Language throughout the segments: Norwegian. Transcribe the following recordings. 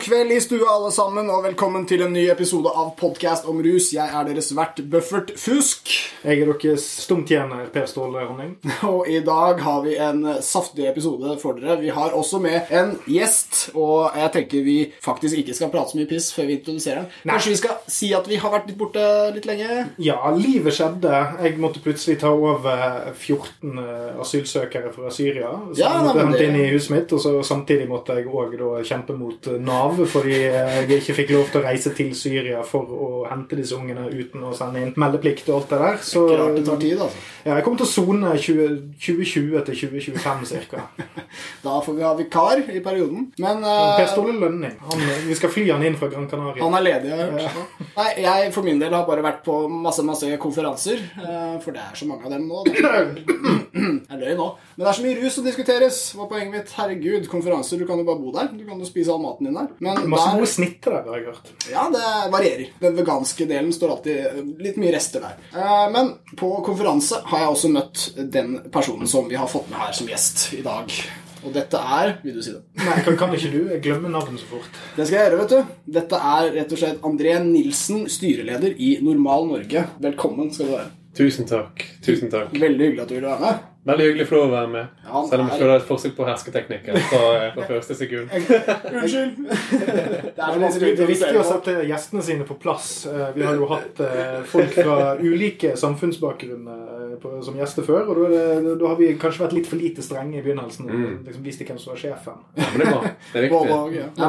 God kveld i stua, alle sammen, og velkommen til en ny episode av podkast om rus. Jeg er deres vert Buffert Fusk. Jeg er deres stumtjener Per Ståle Honning. Og i dag har vi en saftig episode for dere. Vi har også med en gjest, og jeg tenker vi faktisk ikke skal prate så mye piss før vi introduserer den. Kanskje vi skal si at vi har vært litt borte litt lenge? Ja, livet skjedde. Jeg måtte plutselig ta over 14 asylsøkere fra Syria som Ja, nei, måtte men hente inn i huset mitt, og så samtidig måtte jeg òg kjempe mot Nav fordi jeg ikke fikk lov til å reise til Syria for å hente disse ungene uten å sende inn meldeplikt og alt det der. Så Klart det tar tid, altså. ja, jeg kommer til å sone 2020 til 2025 ca. Da får vi ha vikar i perioden. Men uh, Per Ståle Lønning. Han, vi skal fly han inn fra Gran Canaria. Han er ledig, har jeg hørt. Nei, jeg for min del har bare vært på masse masse konferanser. Uh, For det er så mange av dem nå. Jeg løy nå. Men det er så mye rus som diskuteres. Hva er poenget mitt? Herregud, konferanser. Du kan jo bare bo der. Du kan jo spise all maten din der. Men Masse der, gode til det, har jeg hørt. ja, det varierer. Den veganske delen står alltid litt mye rester der. Eh, Men på konferanse har jeg også møtt den personen som vi har fått med her som gjest i dag. Og dette er Vil du si det? Nei, kan, kan ikke du? Jeg glemmer navnet så fort. Det skal jeg gjøre, vet du. Dette er rett og slett André Nilsen, styreleder i Normal Norge. Velkommen skal du være. Tusen takk. Tusen takk. Veldig hyggelig at du ville være med. Veldig hyggelig for å være med. Ja, Selv om jeg føler et forsøk på hersketeknikker fra, fra første sekund. Unnskyld. Det er Det er, det er viktig å sette gjestene sine på plass. Eh, Vi har jo hatt eh, folk fra ulike samfunnsbakgrunner eh, på- som gjester før. Og da, har vi kanskje vært litt for lite strenge i begynnelsen. Mm. liksom Visste hvem som var sjefen. Ja, men det. Det er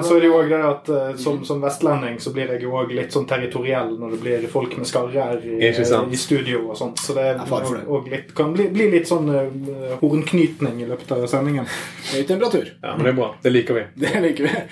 så er det jo også det at eh, som, som vestlending så blir jeg jo òg litt sånn territoriell når det blir folk med skarrer i, i studio og sånt. Så det det. og litt, kan bli, bli litt sånn uh, hornknytning i løpet av sendingen. Høy temperatur. Ja, men det er bra. Det liker vi. Det liker vi.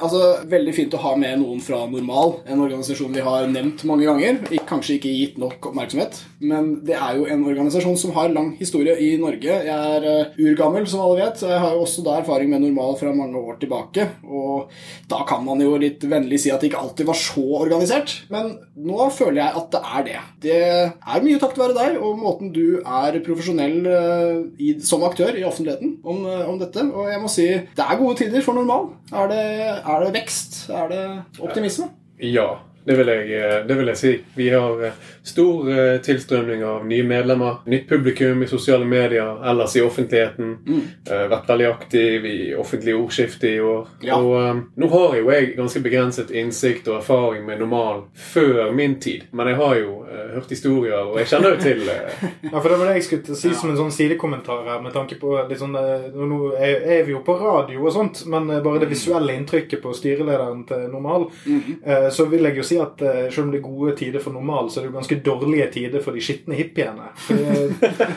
Altså, Veldig fint å ha med noen fra Normal, en organisasjon vi har nevnt mange ganger. Kanskje ikke gitt nok oppmerksomhet, men det er jo en organisasjon som har lang historie i Norge. Jeg er eh, urgammel, som alle vet, så jeg har jo også da erfaring med Normal fra mange år tilbake. Og da kan man jo litt vennlig si at det ikke alltid var så organisert, men nå føler jeg at det er det. Det er mye takket være deg og måten du er profesjonell eh, i, som aktør i offentligheten om, eh, om dette. Og jeg må si det er gode tider for Normal. Er det, er det vekst? Er det optimisme? Ja, det vil jeg, eh, det vil jeg si. Vi har eh, stor eh, tilstrømning av nye medlemmer, nytt publikum i sosiale medier, ellers i offentligheten. Mm. Vært veldig aktiv i offentlig ordskifte i år. Ja. Og um, nå har jo jeg ganske begrenset innsikt og erfaring med normal før min tid. Men jeg har jo uh, hørt historier, og jeg kjenner jo til uh... Ja, for det var det jeg skulle si som en sånn sidekommentar her, med tanke på litt sånn Nå er er vi jo på radio og sånt, men bare det visuelle inntrykket på styrelederen til Normal, eh, så vil jeg jo si at eh, selv om det er gode tider for Normal, så er det jo ganske dårlige tider for de skitne hippiene. For, tider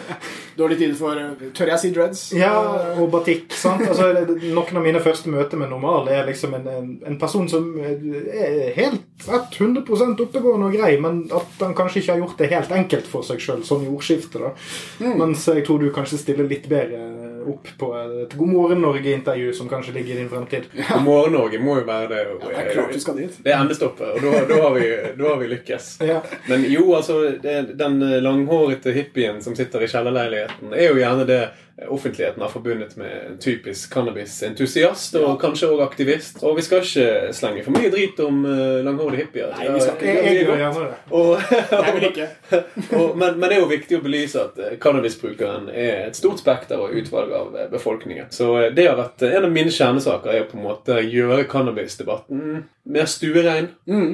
Dårlig tid for eh, Tør jeg si dreads? Ja, og batikk. sant? Altså, Noen av mine første møter med Normal er liksom en, en, person som er helt 100 oppegående og grei, men at han kanskje ikke har gjort det helt enkelt for seg sjøl, sånn i ordskiftet. da. Mens jeg tror du kanskje stiller litt bedre opp på et God morgen Norge-intervju som kanskje ligger i din fremtid. God morgen, Norge må jo være det. og- Ja, det er klart du skal dit. Det er endestoppet, og da, da, har vi, da har vi lykkes. Ja. Men jo, altså, det, den langhårete hippien som sitter i kjellerleiligheten, er jo gjerne det offentligheten har forbundet med en typisk cannabisentusiast og kanskje også aktivist. Og vi skal ikke slenge for mye drit om uh, langhårede hippier. Nei, vi skal ikke. Jeg, jeg er. Og, Jeg vil ikke. og, men, men det er jo viktig å belyse at eh, cannabisbrukeren er et stort spekter og utvalg av eh, befolkningen. Så eh, det har vært eh, en av mine kjernesaker er å på en måte gjøre cannabisdebatten mer stuerein.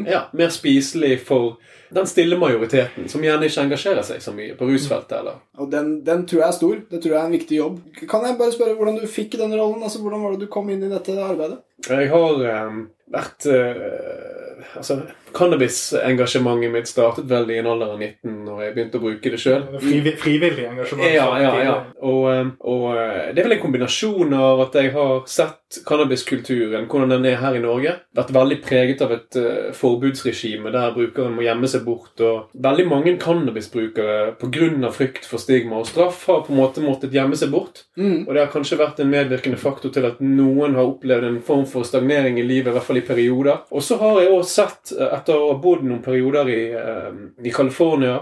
Ja, mer spiselig for den stille majoriteten, som gjerne ikke engasjerer seg så mye på rusfeltet. eller Og den, den tror jeg er stor. Det tror jeg er en viktig jobb. Kan jeg bare spørre hvordan du fikk denne rollen? Altså, Hvordan var det du kom inn i dette arbeidet? Jeg har eh, vært eh, Altså, cannabisengasjementet mitt startet vel i en alder av 19 når jeg begynte å bruke det sjøl. Frivillig, frivillig engasjement. Ja, ja, ja. Og, eh, og eh, det er vel en kombinasjon av at jeg har sett cannabiskulturen, hvordan den er her i Norge. Vært veldig preget av et eh, forbudsregime der brukeren må gjemme seg bort. Og veldig mange cannabisbrukere pga. frykt for stigma og straff har på en måte måttet gjemme seg bort. Mm. Og det har kanskje vært en medvirkende faktor til at noen har opplevd en form for stagnering i livet, i hvert fall i perioder. Og så har jeg også sett, eh, etter å ha bodd noen perioder i, uh, i California,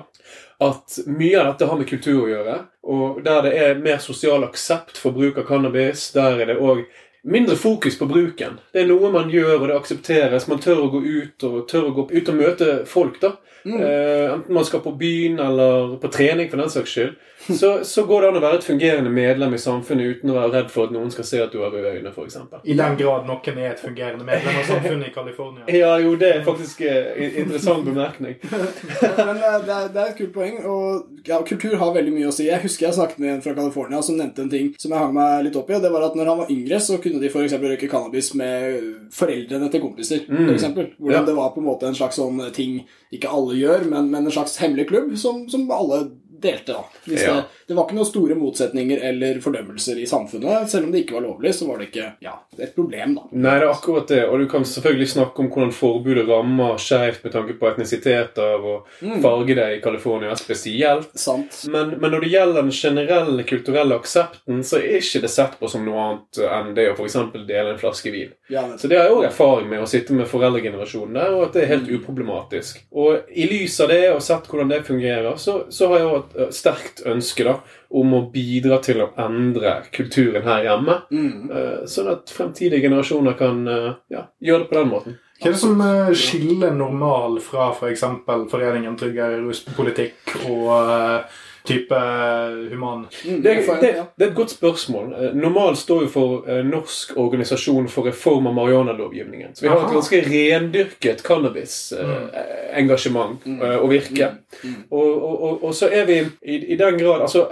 at mye av dette har med kultur å gjøre. Og der det er mer sosial aksept for bruk av cannabis, der er det òg mindre fokus på bruken. Det er noe man gjør, og det aksepteres. Man tør å gå ut og tør å gå ut og møte folk. da. Eh, enten man skal på byen eller på trening, for den saks skyld. Så, så går det an å være et fungerende medlem i samfunnet uten å være redd for at noen skal se at du har røde øyne, f.eks. I den grad noen er et fungerende medlem av samfunnet i California. Ja, jo, det er faktisk eh, en interessant bemerkning. Men eh, det er, det er et kult poeng, og ja, kultur har veldig mye å si. Jeg husker jeg snakket med en fra California som nevnte en ting som jeg hang meg litt opp i, og det var at når han var yngre, så kunne de f.eks. røyke cannabis med foreldrene til kompiser, Mm. eksempel. Hvordan Ja. det var på en måte en slags sånn ting ikke alle gjør, men, men en slags hemmelig klubb som, som alle delte, da. Ja. det, det var ikke noen store motsetninger eller fordømmelser i samfunnet. Selv om det ikke var lovlig, så var det ikke ja, et problem, da. Nei, det er akkurat det. Og du kan selvfølgelig snakke om hvordan forbudet rammer skjevt med tanke på etnisiteter og farge det i California spesielt. Sant. Men, men når det gjelder den generelle kulturelle aksepten, så er ikke det sett på som noe annet enn det å f.eks. dele en flaske vin. Ja, Så det har jeg òg erfaring med å sitte med foreldregenerasjonen der, og at det er helt uproblematisk. Og i lys av det, og sett hvordan det fungerer, så, så har jeg òg sterkt ønske da, om å bidra til å endre kulturen her hjemme. Mm. eh, Sånn at fremtidige generasjoner kan eh, ja, gjøre det på den måten. Hva er det som eh, skiller normal fra f.eks. For Foreningen tryggere ruspolitikk og eh, type eh, human Mm, Det, det, det er et godt spørsmål. normalt Normal står jo for eh, Norsk organisasjon for reform av marihuanalovgivningen. Så vi har et ganske rendyrket cannabisengasjement Mm. og virke. Og, og, og, og så er vi i, i den grad Altså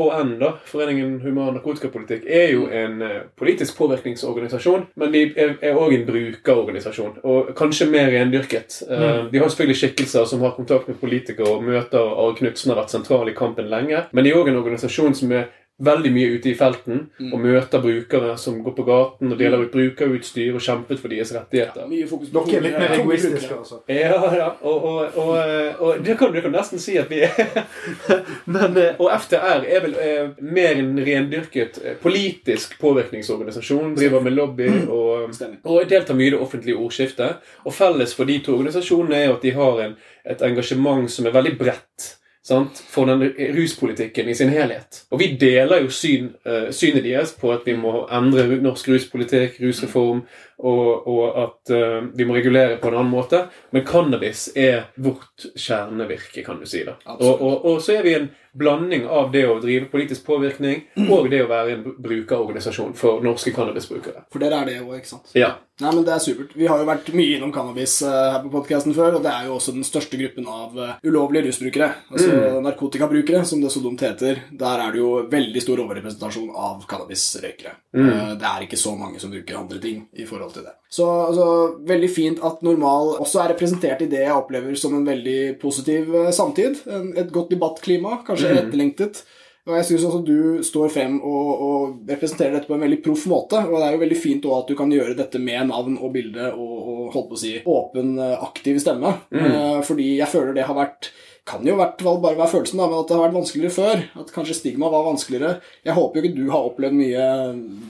FHN, da, Foreningen human narkotikapolitikk, er jo en eh, politisk påvirkningsorganisasjon, men de er òg en brukerorganisasjon. Og kanskje mer rendyrket. Eh, Mm. De har selvfølgelig skikkelser som har kontakt med politikere og møter. Are Knutsen har vært sentral i kampen lenge. Men de er òg en organisasjon som er veldig mye ute i felten Mm. og møter brukere som går på gaten og deler ut brukerutstyr og kjempet for deres rettigheter. Mye fokus på Dere er litt mer egoistiske, altså. Ja, ja, og, og, og, og det kan du kan nesten si at vi er. Men, eh, og FTR er vel er mer en rendyrket eh, politisk påvirkningsorganisasjon. Driver med lobby og, og deltar mye i det offentlige ordskiftet. Og felles for de to organisasjonene er at de har en, et engasjement som er veldig bredt. Sant? For den ruspolitikken i sin helhet. Og vi deler jo syn, uh, synet deres på at vi må endre norsk ruspolitikk, rusreform, og, og at uh, vi må regulere på en annen måte. Men cannabis er vårt kjernevirke, kan du si. da. Og, og, og så er vi en blanding av det å drive politisk påvirkning og det å være en brukerorganisasjon for norske cannabisbrukere. For dere er det òg, ikke sant? Ja. Nei, men Det er supert. Vi har jo vært mye innom cannabis eh, her på podkasten før, og det er jo også den største gruppen av eh, ulovlige rusbrukere. Altså narkotikabrukere, som det så dumt heter. Der er det jo veldig stor overrepresentasjon av cannabisrøykere. Mm. Det er ikke så mange som bruker andre ting i forhold til det. Så altså, veldig fint at Normal også er representert i det jeg opplever som en veldig positiv eh, samtid. Et godt debattklima, kanskje etterlengtet. Og jeg synes også du står frem og, og representerer dette på en veldig proff måte. Og det er jo veldig fint også at du kan gjøre dette med navn og bilde og, og holdt på å si åpen, eh, aktiv stemme. Mm. fordi jeg føler det har vært kan jo i hvert fall bare være følelsen, da, men at det har vært vanskeligere før. At kanskje stigma var vanskeligere. Jeg håper jo ikke du har opplevd mye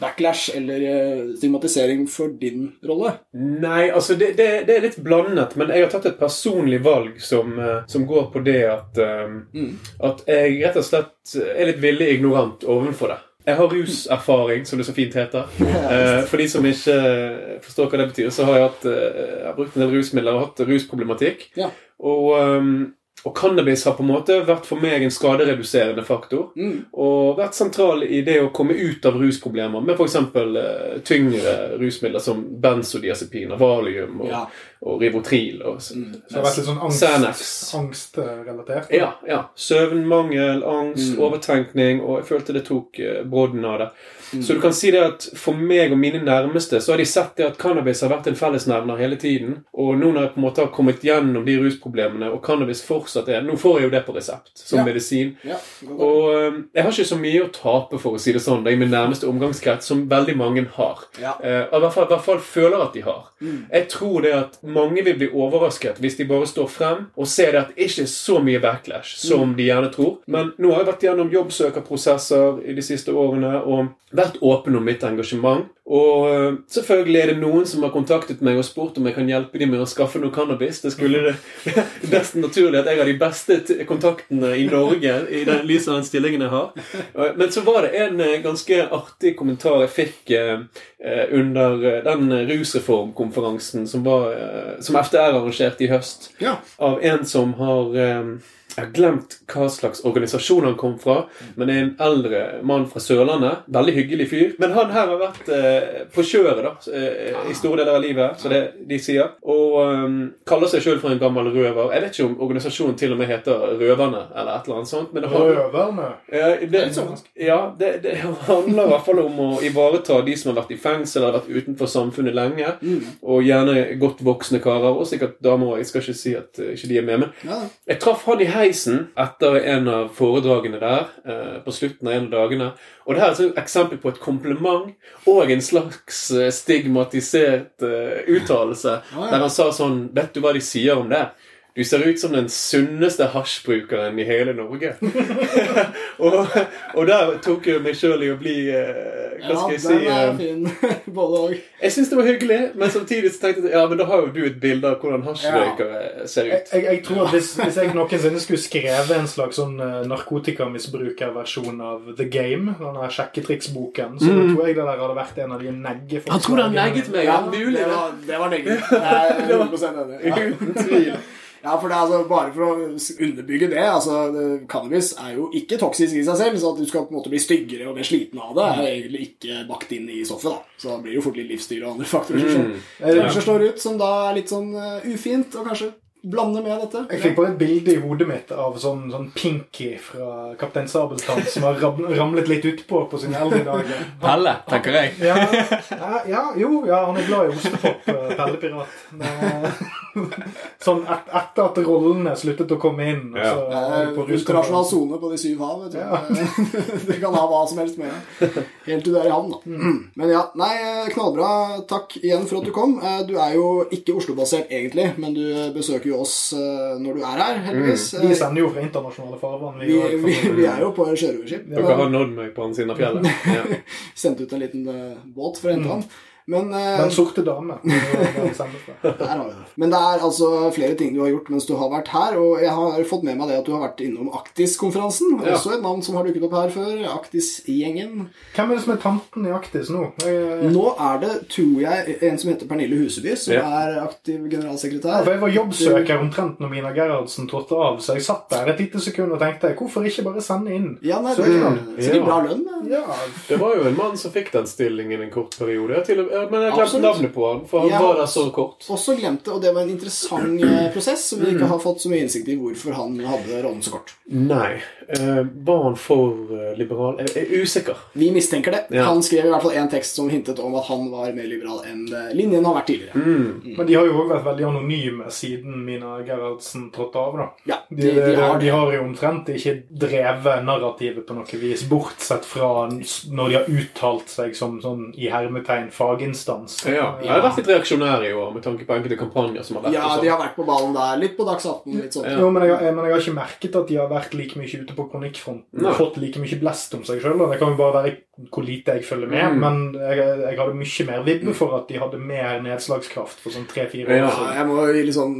backlash eller eh, stigmatisering for din rolle. Nei, altså det, det, det er litt blandet, men jeg har tatt et personlig valg som, eh, som går på det at, eh, Mm. at jeg rett og slett er litt villig ignorant overfor det. Jeg har ruserfaring, som det så fint heter. For de som ikke forstår hva det betyr, så har jeg, hatt, jeg har brukt en del rusmidler og hatt rusproblematikk. Ja. Og, og cannabis har på en måte vært for meg en skadereduserende faktor. Mm. Og vært sentral i det å komme ut av rusproblemer med f.eks. Uh, tyngre rusmidler som benzodiazepiner, valium og, Ja. Og rivotril. Og, s- Mm. Så det har vært litt sånn angst, angstrelatert. Ja, ja. Søvnmangel, angst, Mm. overtenkning, og jeg følte det tok uh, brodden av det. Mm. Så du kan si det at for meg og mine nærmeste så har de sett det at cannabis har vært en fellesnevner hele tiden. Og nå når jeg på en måte har kommet gjennom de rusproblemene, og cannabis fortsatt er Nå får jeg jo det på resept som Ja. medisin. Ja, Og jeg har ikke så mye å tape for å si det sånn, i min nærmeste omgangskrets, som veldig mange har. ja. Eh, I hvert, fall, I hvert fall føler at de har. Mm. Jeg tror det at mange vil bli overrasket hvis de bare står frem og ser at det ikke er så mye backlash som de gjerne tror. Men nå har jeg vært gjennom jobbsøkerprosesser i de siste årene og vært åpen om mitt engasjement. Og øh, selvfølgelig er det noen som har kontaktet meg og spurt om jeg kan hjelpe dem med å skaffe noe cannabis. Det skulle det nesten naturlig at jeg har de beste kontaktene i Norge i den lys av den stillingen jeg har. Men så var det en øh, ganske artig kommentar jeg fikk under den rusreformkonferansen som, var, som FDR arrangerte i høst av en som har eh, Jeg har glemt hva slags organisasjon han kom fra, men det er en eldre mann fra Sørlandet. Veldig hyggelig fyr. Men han her har vært eh, på kjøret da, eh, i store deler av livet, så det de sier. Og um, kaller seg sjøl for en gammel røver. Jeg vet ikke om organisasjonen til og med heter Røverne, eller et eller annet sånt. Men det, har, Røverne. ja, det, ja, det, det handler i hvert fall om å ivareta de som har vært i fengsel eller vært utenfor samfunnet lenge. Og gjerne godt voksne karer, og sikkert damer òg. Jeg skal ikke si at eh, ikke de er med. Men Ja. jeg traff han i heisen etter en av foredragene der. eh, på slutten av en av dagene. Og det her er et eksempel på et kompliment og en slags eh, stigmatisert eh, uttalelse. ja. Der han sa sånn Vet du hva de sier om det? Du ser ut som den sunneste hasjbrukeren i hele Norge. og, og der tok jeg meg sjøl i å bli eh, Hva skal jeg si den er eh, fin. Både òg. Jeg syns det var hyggelig, men samtidig så tenkte jeg ja, men da har jo du et bilde av hvordan hasjrøykere ser ut. jeg, jeg tror at hvis, hvis jeg noensinne skulle skrevet en slags sånn eh, narkotikamisbrukerversjon av The Game, denne sjekketriksboken, så tror jeg det der hadde vært en av de neggeforslagene. Han tror han negget meg. Ja, mulig det var, det var negget. Jeg er 100 enig. Ja. Uten tvil. Ja, for det er altså Bare for å underbygge det altså Cannabis er jo ikke toksisk i seg selv, så at du skal på en måte bli styggere og mer sliten av det, er egentlig ikke bakt inn i stoffet. da Så det blir jo fort litt livsstil og andre faktorer som Ja. slår ut, som da er litt sånn eh, ufint, og kanskje blande med dette. Jeg fikk bare et bilde i hodet mitt av sånn, sånn Pinky fra Kaptein Sabeltann som har ramlet litt utpå på sine eldre dager. Pelle, tenker jeg. Ja, ja, jo, ja, han er glad i ostepop, eh, Pelle Pirat. Det- Sånn et, etter at rollene sluttet å komme inn. Ja. så Det vi på internasjonal sone på de syv hav. Vet du. Ja. du kan ha hva som helst med deg. Helt til du er i havn, da. Men ja, nei, knallbra. Takk igjen for at du kom. Eh, Du er jo ikke Oslo-basert egentlig, men du besøker jo oss eh, når du er her, heldigvis. Vi sender jo fra internasjonale farvann. Vi, vi, vi er jo på sjørøverskip. Dere har nådd meg på den siden av fjellet. Ja. Sendt ut en liten eh, båt for å hente han. Men, uh, Den sorte dame. Men det er altså flere ting du har gjort mens du har vært her. Og jeg har fått med meg det at du har vært innom Aktis-konferansen. Ja. Også et navn som har dukket opp her før. Aktis-gjengen. Hvem er det som er tanten i Aktis nå? Jeg, Nå er det, tror jeg, en som heter Pernille Huseby, som Ja. er aktiv Ja, generalsekretær. for jeg var jobbsøker omtrent når Mina Gerhardsen trådte av, så jeg satt der et lite sekund og tenkte hvorfor ikke bare sende inn? Ja, nei, det Søknad. er sikkert bra lønn. Ja, Det var jo en mann som fikk den stillingen en kort periode. Til, og- ja, men jeg glemte navnet på han, for han Ja. var der så kort. Også glemte, og det var en interessant eh, prosess som vi ikke har fått så mye innsikt i hvorfor han hadde rollen så kort. Nei. Eh, barn for eh, liberal? Jeg jeg er usikker. Vi mistenker det. Ja. Han skrev i hvert fall en tekst som hintet om at han var mer liberal enn eh, linjen har vært tidligere. Mm. Men de har jo òg vært veldig anonyme siden Mina Gerhardsen trådte av. da. Ja, De, de, de har de har jo omtrent ikke drevet narrativet på noe vis, bortsett fra når de har uttalt seg som sånn i hermetegn faginstans. Ja. Jeg har vært litt reaksjonær i år med tanke på enkelte kampanjer som har vært. Ja, sånn. de har vært på ballen der. Litt på Dags 18. Litt sånn. Ja. Jo, men jeg, men jeg har ikke merket at de har vært like mye ute på kronikkfronten fått like mye blest om seg sjøl. Det kan jo bare være hvor lite jeg følger med, Mm. men jeg, jeg hadde mye mer vibbe for at de hadde mer nedslagskraft for sånn tre-fire år Ja. Siden. jeg må gi litt sånn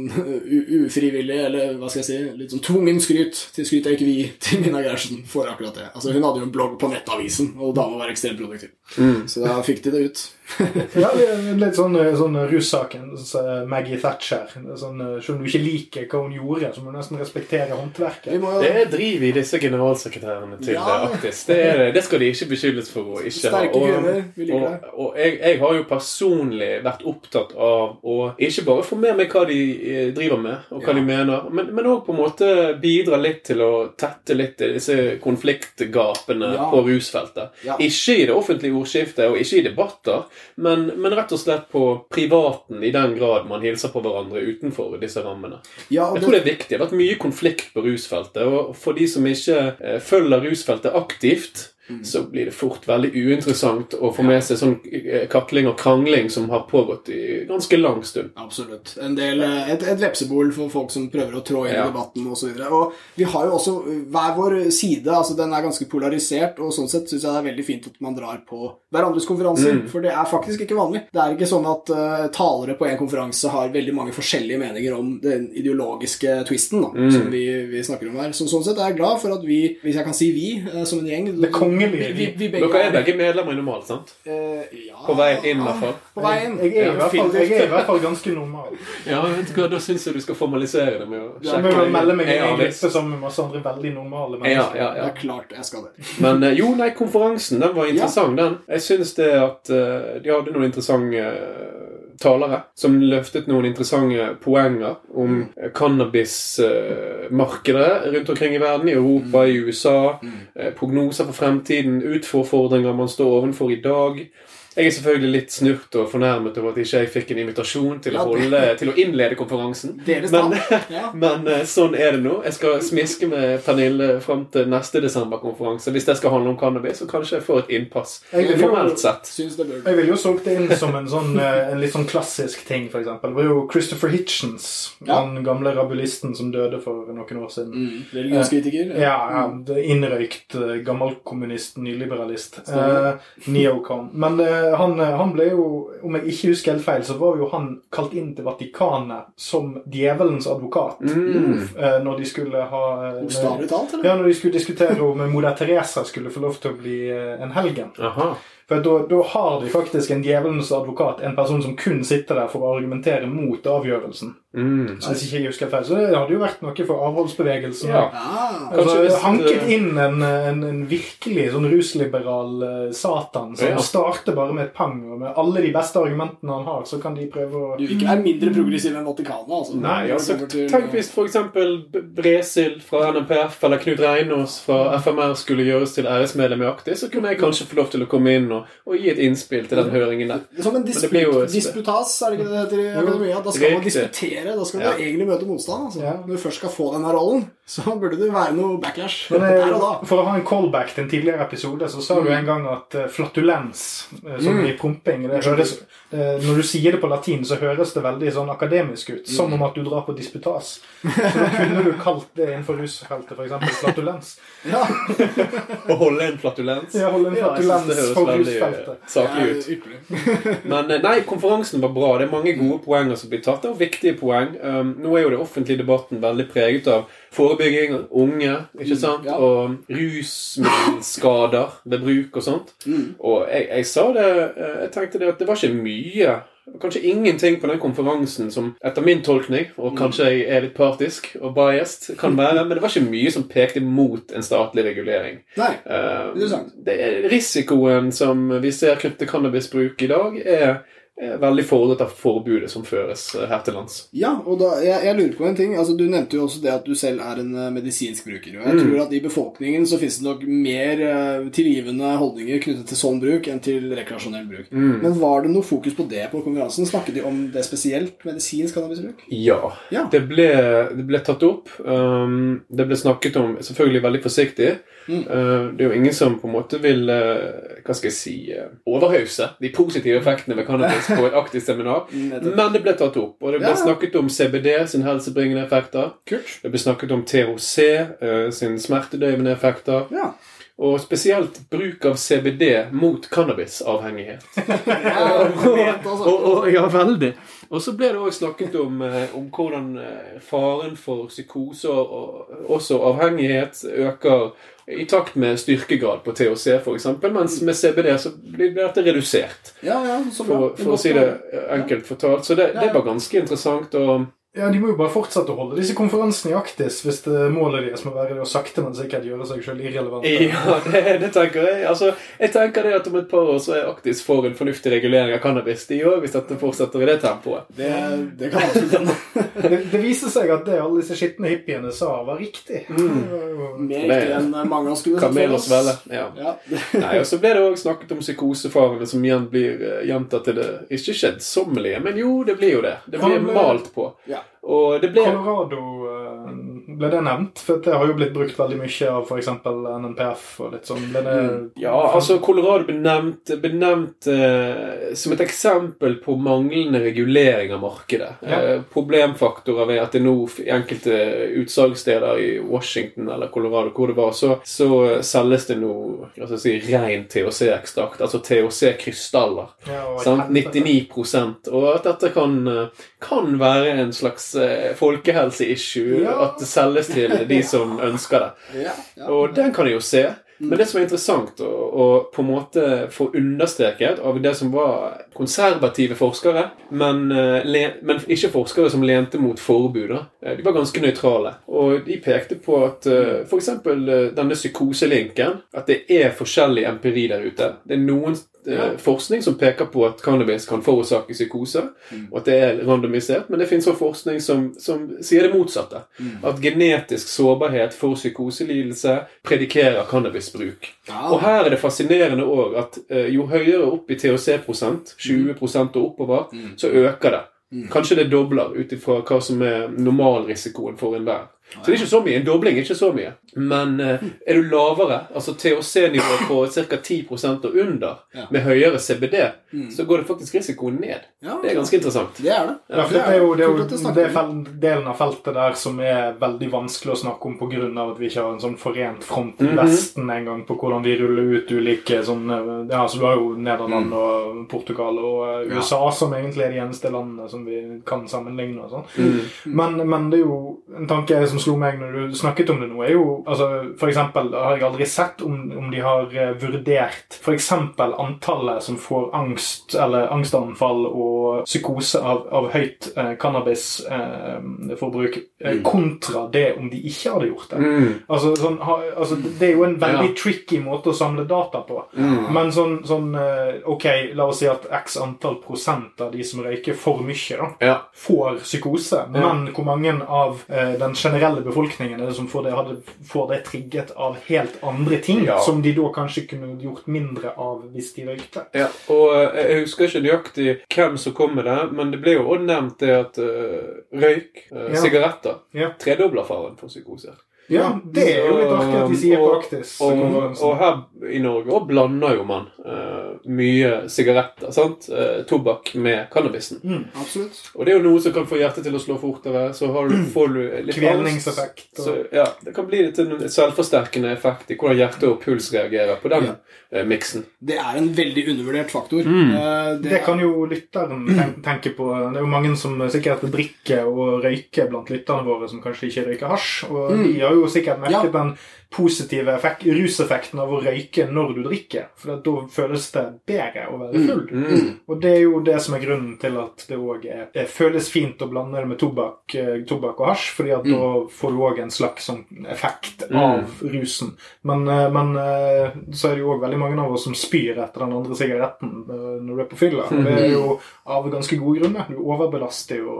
ufrivillig, eller hva skal jeg si, litt sånn tvungen skryt til skryt jeg ikke vil gi til Mina Gerhardsen for akkurat det. Altså, hun hadde jo en blogg på Nettavisen, og dama var ekstremt produktiv. Mm. Så da fikk de det ut. Ja, litt sånn, sånn russaken. sånn Maggie Thatcher. Er Sånn, selv om du ikke liker hva hun gjorde, så må du nesten respektere håndverket. Det jo er driv i disse generalsekretærene til Ja. eh, Det, faktisk. det- det skal de ikke beskyldes for å ikke ha. Liker og, og jeg, jeg har jo personlig vært opptatt av å ikke bare få med meg hva de eh, driver med, og hva Ja. de mener, men òg på en måte bidra litt til å tette litt disse konfliktgapene Ja. på rusfeltet. Ja. Ikke i det offentlige ordskiftet, og ikke i debatter, men, men rett og slett på privaten, i den grad man hilser på hverandre utenfor disse rammene. Ja, og Jeg tror det er viktig. Det har vært mye konflikt på rusfeltet. Og for de som ikke eh, følger rusfeltet aktivt, så blir det fort veldig uinteressant å få med seg sånn eh, kakling og krangling som har pågått i ganske lang stund. Absolutt. En del, eh, et, et vepsebol for folk som prøver å trå inn Ja. i debatten osv. Vi har jo også hver vår side. altså Den er ganske polarisert, og sånn sett syns jeg det er veldig fint at man drar på hverandres konferanser. Mm. For det er faktisk ikke vanlig. Det er ikke sånn at uh, talere på en konferanse har veldig mange forskjellige meninger om den ideologiske twisten da, Mm. som vi, vi snakker om her. Så sånn sett er jeg glad for at vi, hvis jeg kan si vi, uh, som en gjeng Det kongelige vi, vi, vi begge Dere er begge medlemmer i Normalt, sant? eh, ja, På vei inn, i hvert fall. På vei inn. Jeg er, i Ja, hvert fall, jeg er i hvert fall ganske normal. Ja, vet du hva, Da syns jeg du skal formalisere det med å sjekke. Ja, jo melde meg i Ja, en gruppe sammen med masse andre veldig normale Ja, mennesker. ja, Det ja. er klart jeg skal det. Men eh, jo, nei, konferansen den var interessant, den. Jeg syns det at uh, de hadde noen interessante eh, talere som løftet noen interessante poenger om eh, cannabismarkedet rundt omkring i verden, i Europa, i USA. eh, Prognoser for fremtiden, utfordringer man står overfor i dag. Jeg er selvfølgelig litt snurt og fornærmet over at ikke jeg fikk en invitasjon til å, Ja, det- holde, til å innlede konferansen. Men- Ja. Men eh, sånn er det nå. Jeg skal smiske med Pernille fram til neste desemberkonferanse. Hvis det skal handle om cannabis, så kanskje jeg får et innpass. Jeg vil jo- Formelt sett. Det Jeg ville jo solgt det inn som en, sånn, eh, en litt sånn klassisk ting, eksempel. Det var jo Christopher Hitchens, Ja. den gamle rabulisten som døde for noen år siden. Mm. Religionskritiker. Ja, ja det- innrøykt eh, gammelkommunist, nyliberalist. Eh, neocon. Men eh, han, eh, han ble jo, om jeg ikke husker helt feil, så var jo han kalt inn til Vatikanet som djevelens advokat. Mm. eh, Når de skulle ha eh, Bokstavelig talt, eller? Ja, når de skulle diskutere om moder Teresa skulle få lov til å bli eh, en helgen. Aha. For da, da har de faktisk en djevelens advokat, en person som kun sitter der for å argumentere mot avgjørelsen. Mm. Så Hvis ikke jeg husker feil. Så det hadde jo vært noe for avholdsbevegelsen. Ja. Ja. Altså, hvis- hanket inn en, en, en virkelig sånn rusliberal uh, satan som Ja. starter bare med et pang, og med alle de beste argumentene han har, så kan de prøve å du vil ikke være mindre progressiv enn Vatikanet, altså. Nei, altså, til- Tenk hvis f.eks. Bresil fra NMPF eller Knut Reinås fra FMR skulle gjøres til æresmedlem i Aktis, så kunne jeg kanskje få lov til å komme inn og, og gi et innspill til den høringen der. Er Som en Men jo- disputas, er det ikke det det heter i akademia? Da skal man disputere. Da skal Ja. du egentlig møte motstand. Altså. Ja. Når du først skal få denne rollen, så burde det være noe backlash Men, der og da. For å ha en callback til en tidligere episode, så sa du en gang at eh, flatulens, eh, som Mm. i promping det høres, eh, Når du sier det på latin, så høres det veldig sånn akademisk ut. Som om at du drar på disputas. Så da kunne du kalt det innenfor rusfeltet f.eks. flatulens. Ja, Å holde en flatulens. Ja, holde en Ja, flatulens det høres for rusfeltet. saklig ut. Men nei, konferansen var bra. Det er mange gode poenger som blir tatt. Det er viktige poeng. Um, nå er jo det offentlige debatten veldig preget av forebygging unge ikke sant? ja. og rusmiddelskader ved bruk og sånt. Mm. Og jeg, jeg sa det eh, Jeg tenkte det at det var ikke mye Kanskje ingenting på den konferansen som etter min tolkning, og kanskje jeg er litt partisk og biased, kan være, men det var ikke mye som pekte mot en statlig regulering. Nei. Eh, det er risikoen som vi ser knyttet til cannabisbruk i dag, er veldig for av forbudet som føres eh, her til lands. Ja, og da, jeg, jeg lurer på en ting. Altså, du nevnte jo også det at du selv er en eh, medisinsk bruker. Og jeg Mm. tror at i befolkningen så finnes det nok mer tilgivende holdninger knyttet til sånn bruk enn til rekreasjonell bruk. Mm. Men var det noe fokus på det på konferansen? Snakket de om det spesielt? Medisinsk cannabisbruk? Ja. Ja. Det, ble, det ble tatt opp. Um, det ble snakket om selvfølgelig veldig forsiktig. Mm. Uh, det er jo ingen som på en måte vil uh, hva skal jeg si, uh, overhause de positive effektene ved cannabis på et aktivt seminar. Men det ble tatt opp, og det ble Ja, snakket om CBD sin helsebringende effekter. Kult. Det ble snakket om THC sin smertedøyvende effekter. Ja. Og spesielt bruk av CBD mot cannabisavhengighet. ja og, og, ja, veldig. Og så ble det òg snakket om, eh, om hvordan eh, faren for psykose og, og også avhengighet øker i takt med styrkegrad på THC, f.eks. Mens med CBD så blir dette redusert, Ja, ja, så bra. for, for å si det enkelt fortalt. Så det, det var ganske interessant. og Ja, De må jo bare fortsette å holde disse konferansene i Aktis hvis det målet deres må være det å sakte, men sikkert gjøre seg selv irrelevante. Ja, det, det tenker jeg. Altså, jeg tenker det at om et par år så er Aktis for en fornuftig regulering av cannabis. De òg, hvis dette fortsetter i det tempoet. Det, det kan hende. Det, det viser seg at det alle disse skitne hippiene sa, var riktig. Jo- Mer riktig enn mange av oss skulle sett for oss. svelle. Ja. Ja. Nei, og så ble det òg snakket om psykosefarene som igjen blir eh, gjentatt til det ikke skjedsommelige, men jo, det blir jo det. Det blir malt på. Ja. Og det ble Colorado eh, ble det nevnt? For det har jo blitt brukt veldig mye av f.eks. NNPF og litt sånn. Ble det Ja, altså Colorado ble nevnt, ble nevnt eh, som et eksempel på manglende regulering av markedet. Ja. Eh, problemfaktorer ved at det nå i enkelte utsalgssteder i Washington eller Colorado hvor det var, så, så selges det nå si, ren THC-ekstrakt, altså THC-krystaller. ja, og Sant? helvete. 99% Og at dette kan, eh, kan være en slags eh, folkehelseissue. Ja. At det selges til de som ønsker det. Og den kan jeg jo se. Men det som er interessant å, å på en måte få understreket av det som var konservative forskere, men, eh, men ikke forskere som lente mot forbud. Eh, de var ganske nøytrale. Og de pekte på at uh, f.eks. denne psykoselinken, at det er forskjellig empiri der ute. Det er noen eh, forskning som peker på at cannabis kan forårsake psykose, og at det er randomisert, men det finnes også forskning som, som sier det motsatte. At genetisk sårbarhet for psykoselidelse predikerer cannabisbruk. Ja. Og her er det fascinerende òg at eh, jo høyere opp i THC-prosent, 20% og oppover, så øker det. Kanskje det dobler ut ifra hva som er normalrisikoen for enhver. Så det er ikke så mye. En dobling er ikke så mye. Men eh, er du lavere, altså THC-nivå på ca. 10 og under, Ja. med høyere CBD, så går det faktisk risikoen ned. Ja, Det er ganske interessant. Det er det. Ja, det er jo, det er jo det er delen av feltet der som er veldig vanskelig å snakke om pga. at vi ikke har en sånn forent front Mhm. i Vesten en gang på hvordan vi ruller ut ulike sånn Ja, så du har jo Nederland og Portugal og eh, Mm. Ja. USA som egentlig er de eneste landene som vi kan sammenligne og sånn. Mm. Men, men det er jo en tanke som slo meg når du snakket om det nå, er jo altså For eksempel har jeg aldri sett om, om de har eh, vurdert eksempel antallet som får angst eller angstanfall og psykose av, av høyt eh, cannabisforbruk eh, kontra det om de ikke hadde gjort det. Mm. Altså, sånn, ha, altså, det er jo en veldig Ja. tricky måte å samle data på. Men sånn, sånn eh, Ok, la oss si at x antall prosent av de som røyker for mye, da, Ja. får psykose. Men hvor mange av eh, den generelle befolkningen er det som får det, hadde, får det trigget av helt andre ting, Ja. som de da kanskje kunne gjort mindre av hvis de røykte? Ja, og eh, Jeg husker ikke nøyaktig hvem som kom med det, men det ble jo også nevnt det at uh, røyk, uh, Ja. sigaretter, Ja. tredobler faren for psykose. Ja, det er jo litt artig at de sier på Og- Aktis. Og, og her i Norge òg blander jo man uh, mye sigaretter, sant? Uh, tobakk med cannabisen. Mm. Absolutt. Og det er jo noe som kan få hjertet til å slå fortere. Så har du, får du litt Kvelningseffekt, og- Så, ja, det kan bli litt en selvforsterkende effekt i hvordan hjerte og puls reagerer på den Ja. uh, miksen. Det er en veldig undervurdert faktor. Mm. Eh, Det kan jo lytteren ten- tenke på. Det er jo mange som sikkert drikker og røyker blant lytterne våre, som kanskje ikke røyker hasj. Og de har jo sikkert merket den positive effekt, ruseffekten av å røyke når du drikker. For da føles det bedre å være full. Mm. Og det er jo det som er grunnen til at det òg føles fint å blande det med tobakk, eh, tobakk og hasj, fordi at da får du òg en slags sånn effekt av rusen. Men, eh, men eh, så er det jo òg veldig mange av oss som spyr etter den andre sigaretten når du er på fylla. Det er jo av ganske gode grunner. Du overbelaster jo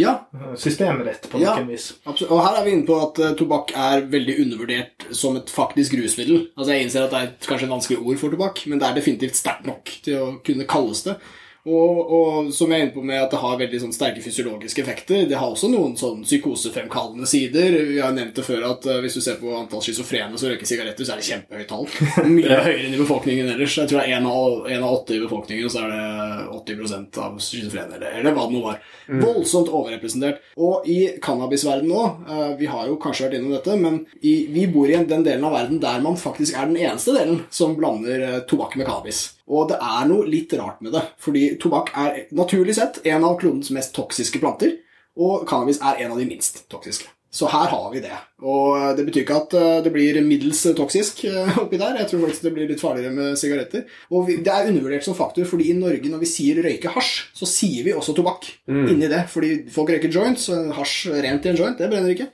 Ja, systemet ditt på noen vis. absolutt. Og her er vi inne på at uh, tobakk er veldig undervurdert som et faktisk rusmiddel. Altså Jeg innser at det er kanskje et vanskelig ord for tobakk, men det er definitivt sterkt nok til å kunne kalles det. Og, og som jeg er inne på med at det har veldig sånn sterke fysiologiske effekter. Det har også noen sånn psykosefremkallende sider. Vi har nevnt det før at eh, hvis du ser på antall schizofrene som røyker sigaretter, så er det kjempehøyt tall. Mye høyere enn i befolkningen ellers. Jeg tror det er én av, en av åtte i befolkningen, så er det 80% av schizofrene, eller, eller hva det nå var. Voldsomt overrepresentert. Og i cannabisverdenen nå, eh, vi har jo kanskje vært innom dette, men i, vi bor i den delen av verden der man faktisk er den eneste delen som blander eh, tobakk med cannabis. Og det er noe litt rart med det, fordi tobakk er naturlig sett en av klodens mest toksiske planter, og cannabis er en av de minst toksiske. Så her har vi det. Og eh, det betyr ikke at eh, det blir middels toksisk eh, oppi der. Jeg tror faktisk det blir litt farligere med sigaretter. Og det er undervurdert som faktor, fordi i Norge når vi sier røyke hasj, så sier vi også tobakk inni det. Fordi folk røyker joints, og hasj rent i en joint, det brenner ikke.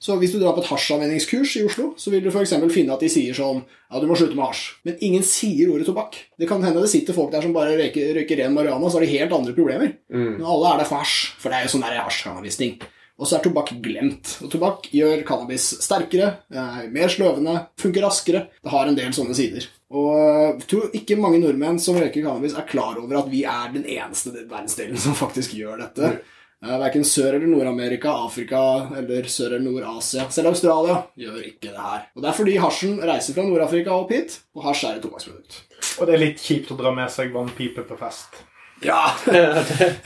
Så hvis du drar på et hasjanvendingskurs i Oslo, så vil du eksempel finne at de sier sånn Ja, du må slutte med hasj. Men ingen sier ordet tobakk. Det kan hende det sitter folk der som bare røyker, røyker ren marihuana, så har de helt andre problemer. Men alle er der for hasj, for det er jo sånn der hasj-cannabis-ting. Og så er tobakk glemt. Og tobakk gjør cannabis sterkere, eh, mer sløvende, funker raskere. Det har en del sånne sider. Og jeg tror ikke mange nordmenn som røyker cannabis, er klar over at vi er den eneste verdensdelen som faktisk gjør dette. Eh, Verken Sør- eller Nord-Amerika, Afrika eller Sør- eller Nord-Asia. Selv Australia gjør ikke det her. Og Det er fordi hasjen reiser fra Nord-Afrika opp hit, og hasj er et tobakksprodukt. Og det er litt kjipt å dra med seg vannpipe på fest. Ja!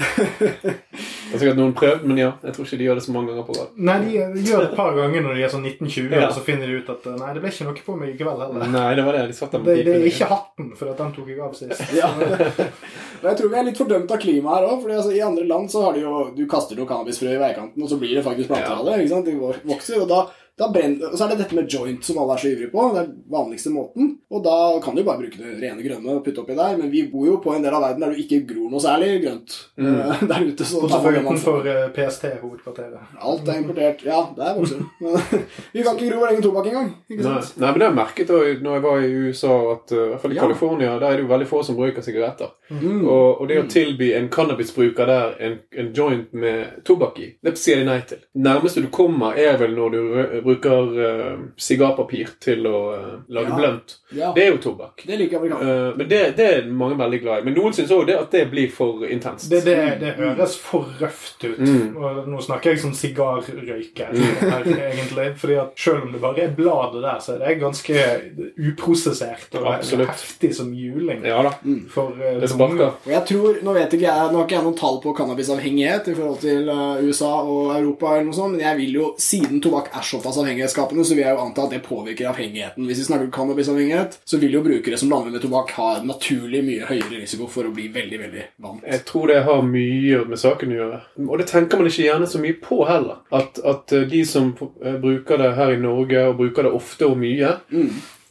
Det er sikkert noen prøvd, men ja, jeg tror ikke de gjør det så mange ganger på rad. Nei, de gjør det et par ganger når de er sånn 1920, Ja. og så finner de ut at Nei, det ble ikke noe på meg i kveld heller. Nei, det var det. De satt der Det, det er ikke hatten, for at den tok jeg av sist. ja. Jeg tror vi er litt fordømt av klimaet her òg. For altså, i andre land så har de jo Du kaster jo cannabisfrø i veikanten, og så blir det faktisk planter Ja. av det. ikke sant? De vokser, og da brenner, og så er det dette med joint som alle er så ivrige på. Det er den vanligste måten. Og da kan du bare bruke det rene grønne og putte oppi der. Men vi bor jo på en del av verden der du ikke gror noe særlig grønt mm. der ute. Så da Bortsett man få- utenfor eh, PST-hovedkvarteret. Alt er importert. Ja, det er voksen. Vi kan ikke gro vår egen tobakk engang. Ikke Nei, sant? nei, men det har jeg merket da, når jeg var i USA, at uh, i hvert fall i Ja. Der er det jo veldig få som bruker sigaretter. Mm. Og, og det å tilby en cannabisbruker der en, en joint med tobakk i, det sier de nei til. Nærmeste du kommer, er vel når du rø- bruker uh, sigarpapir til å uh, lage Ja. blunt. Ja, Det er jo tobakk. det liker amerikanere. Uh, men det, det er mange veldig glad i. Men noen syns òg at det blir for intenst. Det, det, det høres for røft ut. Mm. Og nå snakker jeg som sigarrøyker her, egentlig. Fordi at selv om det bare er bladet der, så er det ganske uprosessert og Absolutt. heftig som juling. Ja da. For eh, Det sparker. Og jeg tror, Nå vet ikke jeg, nå har ikke jeg noen tall på cannabisavhengighet i forhold til USA og Europa, eller noe sånt, men jeg vil jo, siden tobakk er såpass avhengighetsskapende, så vil jeg jo anta at det påvirker avhengigheten. Hvis vi snakker om cannabisavhengighet, så vil jo brukere som lander med tobakk ha naturlig mye høyere risiko for å bli veldig veldig vant. Jeg tror det har mye med saken å gjøre. Og det tenker man ikke gjerne så mye på heller. At, at eh, de som eh, bruker det her i Norge, og bruker det ofte og mye,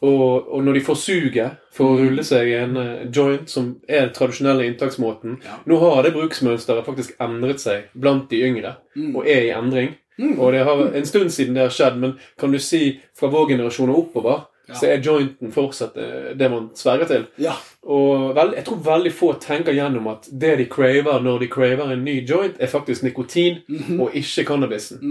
og, og når de får suget for å rulle seg i en eh, joint, som er den tradisjonelle inntaksmåten Ja. Nå har det bruksmønsteret faktisk endret seg blant de yngre, og er i endring. Og det har en stund siden det har skjedd, men kan du si fra vår generasjon og oppover, Ja. så er jointen fortsatt eh, det man sverger til. Ja. Og vel, jeg tror veldig få tenker gjennom at det de craver når de craver en ny joint, er faktisk nikotin og ikke cannabisen.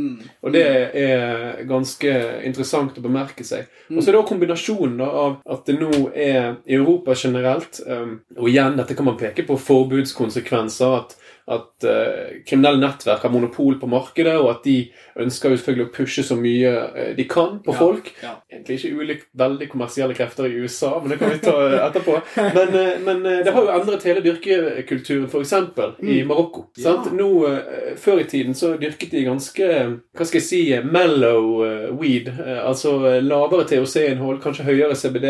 Og det er ganske interessant å bemerke seg. Og så er det også kombinasjonen av at det nå er i Europa generelt um, Og igjen, dette kan man peke på forbudskonsekvenser. at at eh, kriminelle nettverk har monopol på markedet, og at de ønsker jo selvfølgelig å pushe så mye eh, de kan på folk. ja. Egentlig ikke ulikt veldig kommersielle krefter i USA, men det kan vi ta eh, etterpå. Men, eh, men det har jo endret hele dyrkekulturen, f.eks. i Marokko. Mm. Ja. Nå, Før i tiden så dyrket de ganske hva skal jeg si, mellow weed. Altså lavere THC-innhold, kanskje høyere CBD,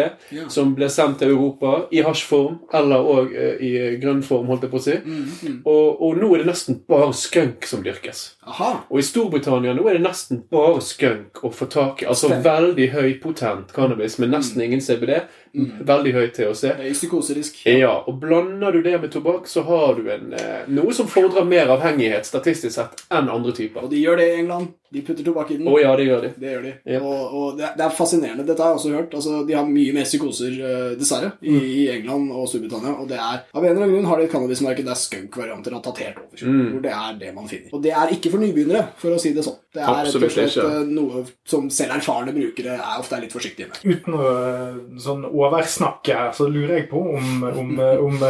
som ble sendt til Europa i hasjform eller òg i grønn form, holdt jeg på å si. Mm, Og, og nå er det nesten bare skunk som dyrkes. Aha. Og i Storbritannia nå er det nesten bare skunk å få tak i. Altså Stem. veldig høypotent cannabis med nesten ingen CBD. Veldig høy THC. Psykoserisk. Ja, og blander du det med tobakk, så har du en, eh, noe som fordrer mer avhengighet statistisk sett enn andre typer. Og de gjør det i England. De putter tobakk i den. Oh, ja, det gjør de. Det gjør de. Ja. Og, og det, er, det er fascinerende. Dette har jeg også hørt. Altså, de har mye mer psykoser, eh, dessverre, i, i England og Storbritannia. Og det er, av en eller annen grunn har de et cannabismarked der skunk-varianter har tatt helt over. Hvor det er det man finner. Og det er ikke for nybegynnere, for å si det sånn. Det er rett og slett eh, noe som selv erfarne brukere er ofte er litt forsiktige med. Uten å eh, sånn oversnakke her, så lurer jeg på om, om, eh, om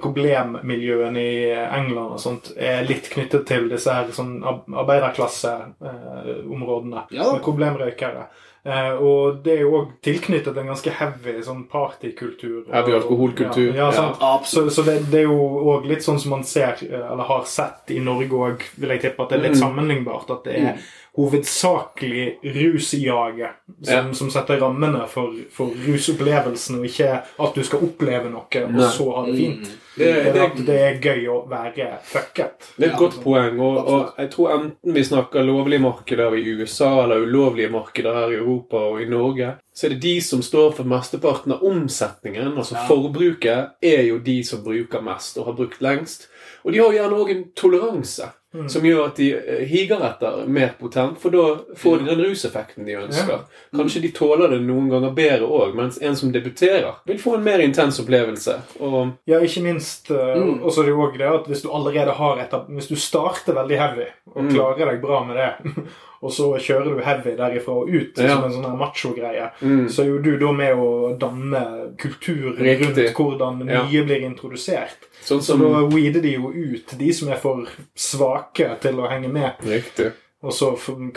problemmiljøene i England og sånt er litt knyttet til disse her sånn arbeiderklasseområdene Ja med problemrøykere. Eh, og det er jo òg tilknyttet en ganske heavy sånn partykultur. Heavy alkoholkultur, Ja, ja, sant? ja. Så, så det, det er jo òg litt sånn som man ser, eh, eller har sett i Norge òg, vil jeg tippe at det er litt sammenlignbart. At det er hovedsakelig rusjaget som, Ja. som setter rammene for, for rusopplevelsen, og ikke at du skal oppleve noe og Nei. så ha det fint. Det, Det det, at det er gøy å være fucket. det er et godt poeng. Og, og jeg tror enten vi snakker lovlige markeder i USA eller ulovlige markeder her i Europa og i Norge, så er det de som står for mesteparten av omsetningen. Altså forbruket er jo de som bruker mest og har brukt lengst. Og de har gjerne òg en toleranse som gjør at de eh, higer etter mer potent, for da får de den ruseffekten de ønsker. Kanskje de tåler det noen ganger bedre òg, mens en som debuterer, vil få en mer intens opplevelse. Og Ja, ikke minst. eh, Mm. Og så er det jo også det at hvis du allerede har et Hvis du starter veldig heavy og Mm. klarer deg bra med det, og så kjører du heavy derifra og ut Ja. som en sånn macho-greie, Mm. så er jo du da med å danne kultur rundt hvordan Ja. blir introdusert. Sånn Så som da weeder de jo ut de som er for svake til å henge med. Riktig. Og så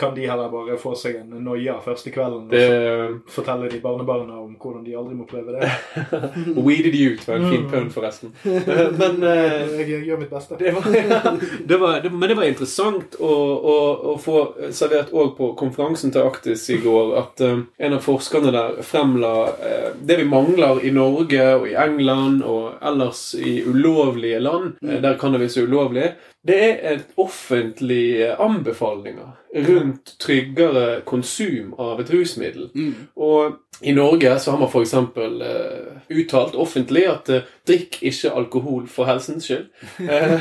kan de heller bare få seg en noia første kvelden. Og Det så fortelle de barnebarna om hvordan de aldri må prøve det. Weeded you ut var en fin Mm. pønn, forresten. Men uh, Jeg gjør mitt beste. det var, det var, det, men det var interessant å, å, å få servert òg på konferansen til Aktis i går at eh, en av forskerne der fremla uh, det vi mangler i Norge og i England og ellers i ulovlige land, eh, der cannabis er ulovlig, det er et offentlige anbefalinger rundt tryggere konsum av et rusmiddel. Mm. Og i Norge så har man f.eks. Uh, uttalt offentlig at uh, drikk ikke alkohol for helsens skyld. Eh,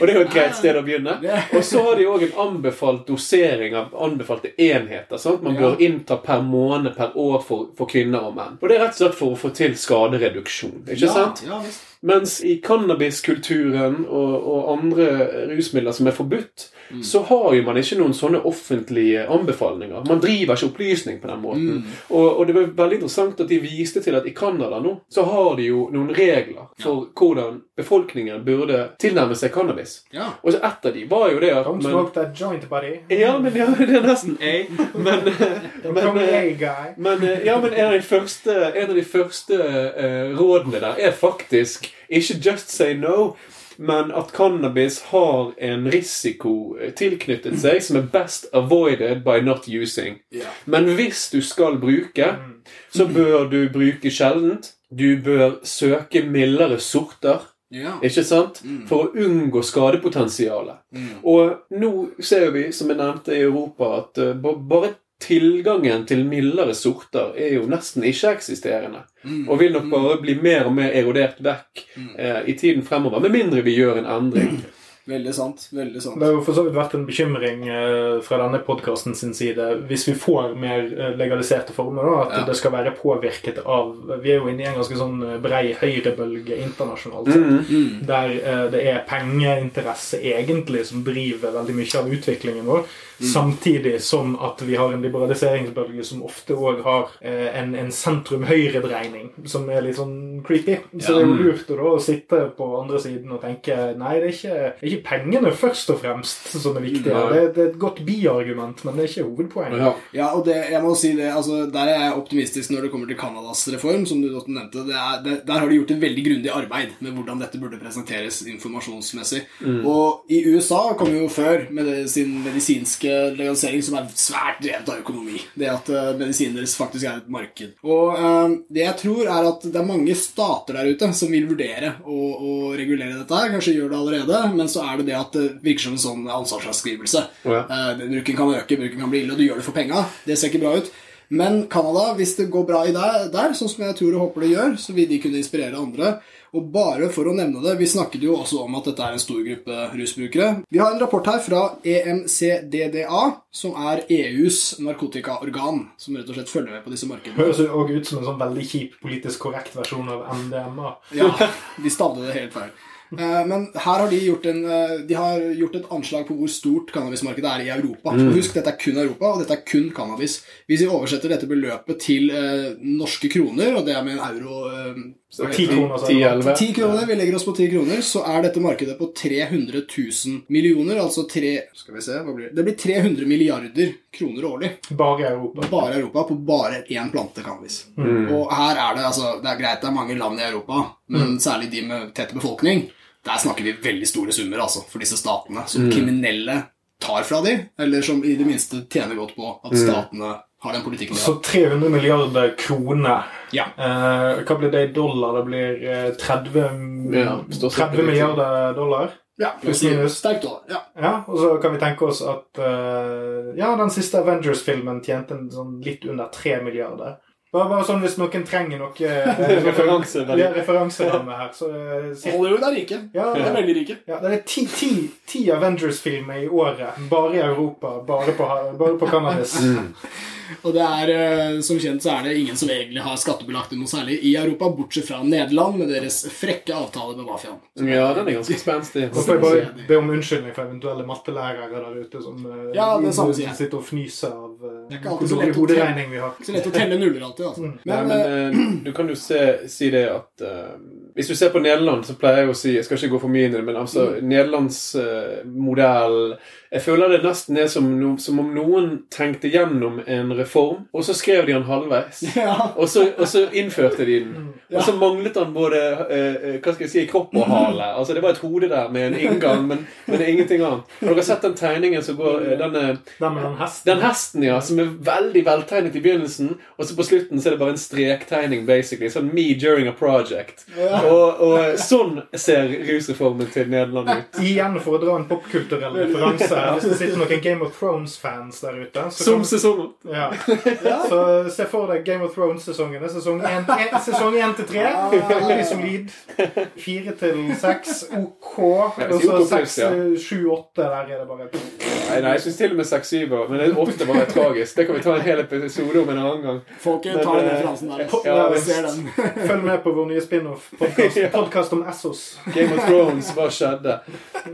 og det er jo et greit sted å begynne. Og så har de òg en anbefalt dosering av anbefalte enheter. Sant? Man bør innta per måned per år for, for kvinner og menn. Og det er rett og slett for å få til skadereduksjon. Ikke ja, sant? Ja, visst. Mens i cannabiskulturen og, og andre rusmidler som er forbudt, Mm. så har jo man ikke noen sånne offentlige anbefalinger. Man driver ikke opplysning på den måten. Mm. Og, og det var veldig interessant at de viste til at i Canada nå så har de jo noen regler for hvordan befolkningen burde tilnærme seg cannabis. Ja. Og så ett av de var jo det at Don't men, smoke that joint, buddy. Ja, men ja, det er nesten A. Men, Don't men, eh, men, eh, ja, men en av de første, en av de første uh, rådene der er faktisk ikke just say no, men at cannabis har en risiko tilknyttet seg som er best avoided by not using. Men hvis du skal bruke, Mm. så bør du bruke sjeldent. Du bør søke mildere sorter. Ja. Ikke sant? Mm. For å unngå skadepotensialet. Mm. Og nå ser vi, som jeg nevnte i Europa, at eh, ba- bare tilgangen til mildere sorter er jo nesten ikke-eksisterende. Mm. Og vil nok bare bli mer og mer erodert vekk Mm. eh, i tiden fremover. Med mindre vi gjør en endring. Veldig sant. Veldig sant. Det har jo for så vidt vært en bekymring eh, fra denne podkasten sin side hvis vi får mer eh, legaliserte former, da, at Ja. det skal være påvirket av Vi er jo inne i en ganske sånn eh, brei høyrebølge internasjonalt. Mm. Mm. Der det er pengeinteresse egentlig som driver veldig mye av utviklingen vår. Samtidig som at vi har en liberaliseringsbølge som ofte òg har en, en sentrum-høyre-dreining, som er litt sånn creepy. Så Ja. det er jo lurt å da sitte på andre siden og tenke nei, det er ikke, det er ikke pengene først og fremst som er viktig. Ja. Det, det er et godt biargument, men det er ikke hovedpoenget. Ja. Ja, og det, jeg må si det, altså, Der er jeg optimistisk når det kommer til Canadas reform. som du nevnte. Det er, det, der har de gjort et veldig grundig arbeid med hvordan dette burde presenteres informasjonsmessig. Og i USA kom jo før med det, sin medisinske legalisering, som er svært drevet av økonomi. Det at uh, medisinen deres faktisk er et marked. Og uh, det jeg tror, er at det er mange stater der ute som vil vurdere å, å regulere dette her. Kanskje gjør det allerede, men så er det det at det virker som en sånn ansvarsfraskrivelse. Ja. Eh, bruken kan øke, bruken kan bli ille, og du gjør det for penga. Det ser ikke bra ut. Men Canada, hvis det går bra i der, der, sånn som jeg tror og håper det gjør, så vil de kunne inspirere andre. Og bare for å nevne det, vi snakket jo også om at dette er en stor gruppe rusbrukere. Vi har en rapport her fra EMCDDA, som er EUs narkotikaorgan, som rett og slett følger med på disse markedene. Høres jo også ut som en sånn veldig kjip politisk korrekt versjon av MDMA. Ja, de stavde det helt feil. Eh, Men her har de gjort, en, eh, de har gjort et anslag på hvor stort cannabismarkedet er i Europa. Og husk, dette er kun Europa, og dette er kun cannabis. Hvis vi oversetter dette beløpet til eh, norske kroner, og det er med en euro eh, hva heter Ti det? kroner, så er det 10-11. 10 kroner, vi legger oss på 10 kroner, så er dette markedet på 300 000 millioner, altså 3, skal vi se, hva blir det? Det blir 300 milliarder kroner årlig. bare Europa. Bare Europa på bare én plante cannabis. Og her er det altså Det er greit det er mange land i Europa, men særlig de med tett befolkning. Der snakker vi veldig store summer altså, for disse statene, som kriminelle tar fra dem, eller som i det minste tjener godt på at statene har den politikken de Så 300 milliarder kroner. Ja. Eh, hva blir det i dollar? Det blir eh, 30, Ja, 30 milliarder dollar. Ja, Pluss minus. Sterkt dollar. Ja. Ja, og så kan vi tenke oss at eh, ja, den siste Avengers-filmen tjente en sånn litt under 3 milliarder. Bare, bare sånn hvis noen trenger noe eh, referanse, Ja, referanseramme her, så eh, si- Hollywood er rike. Ja, det er veldig rike. ja, det er ti, ti, ti Avengers-filmer i året. Bare i Europa. Bare på, bare på cannabis. Og det er, eh, som kjent så er det ingen som egentlig har skattebelagt det noe særlig i Europa, bortsett fra Nederland med deres frekke avtale med mafiaen. Ja, den er ganske spenstig. Og får jeg bare be om unnskyldning for eventuelle mattelærere der ute som eh, Ja, det samme sier jeg. sitter og fnyser av eh, hvor så dårlig hoderegning vi har. Så lett å telle nuller alltid, altså. Mm. Nei, Men, men eh, eh, du kan jo se, si det at uh, Hvis du ser på Nederland, så pleier jeg å si Jeg skal ikke gå for mye inn i det, men altså Nederlands uh, modell Jeg føler det nesten er som, no, som om noen tenkte gjennom en reform, og så skrev de den halvveis. ja. Og så, og så innførte de den. Ja. Og så manglet han både eh, hva skal jeg si, kropp og hale. Altså Det var et hode der med en inngang, men, men det ingenting annet. Har dere sett den tegningen som går denne, den, eh, Den med den hesten. den hesten, ja, som er veldig veltegnet i begynnelsen, og så på slutten så er det bare en strektegning, basically. Sånn me during a project. Ja. Og, og sånn ser rusreformen til Nederland ut. Igjen for å dra en popkulturell referanse. Hvis det sitter noen Game of Thrones-fans der ute så Som sesongen. ja. Så se for deg Game of Thrones-sesongene. Sesong 1 til 3. Ah. Veldig solid. 4 til 6 OK. Og så 6, 7, 8 der er det bare Nei, nei, jeg syns til og med 6-7 år. Men det er åtte var tragisk. Det kan vi ta en hel episode om en annen gang. Folket Men, tar den eh, referansen der. ja, Ja, den. Følg med på vår nye spin-off-podkast podcast om Essos. Game of Thrones, hva skjedde?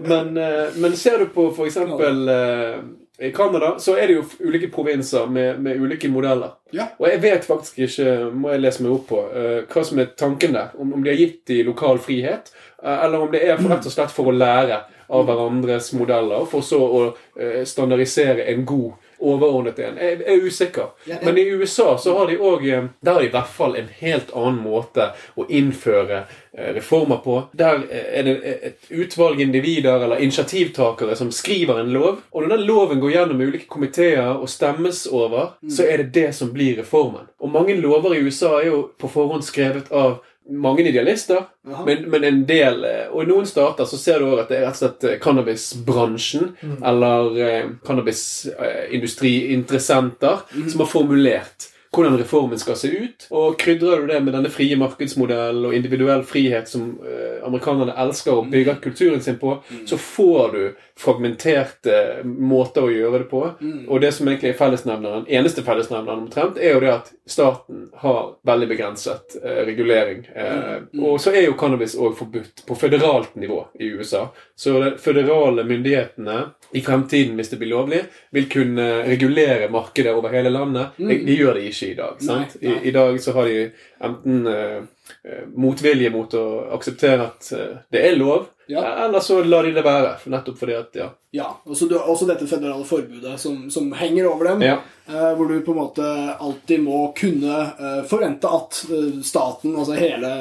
Men, eh, men ser du på for eksempel eh, i Canada så er det jo ulike provinser med, med ulike modeller. Ja. Og jeg vet faktisk ikke, må jeg lese meg opp på, eh, hva som er tanken der. Om, om de har gitt de lokal frihet, eh, eller om det er for, rett og slett for å lære av hverandres modeller, for så å eh, standardisere en god overordnet en. Jeg jeg er usikker. Ja, ja. Men i USA så har de òg Der har de i hvert fall en helt annen måte å innføre eh, reformer på. Der eh, er det et utvalg individer eller initiativtakere som skriver en lov. Og når den loven går gjennom ulike komiteer og stemmes over, så er det det som blir reformen. Og mange lover i USA er jo på forhånd skrevet av mange idealister, men, men en del eh, Og i noen stater så ser du også at det er rett og slett cannabisbransjen cannabisbransjen eller eh, cannabisindustriinteressenter som har formulert hvordan reformen skal se ut. Og krydrer du det med denne frie markedsmodellen og individuell frihet som eh, amerikanerne elsker å bygge kulturen sin på, så får du fragmenterte måter å gjøre det på. Og det som egentlig er fellesnevneren, eneste fellesnevneren omtrent, er jo det at staten har veldig begrenset eh, regulering. Eh, og så er jo cannabis òg forbudt på føderalt nivå i USA. Så de føderale myndighetene i fremtiden, hvis det blir lovlig, vil kunne regulere markedet over hele landet. De, de gjør det ikke i dag. sant? I, I dag så har de enten eh, eh, motvilje mot å akseptere at eh, det er lov, Ja. eller så lar de det være. For nettopp fordi at ja. Ja, også, du, også dette føderale forbudet som, som henger over dem. ja. Eh, hvor du på en måte alltid må kunne eh, forvente at eh, staten, altså hele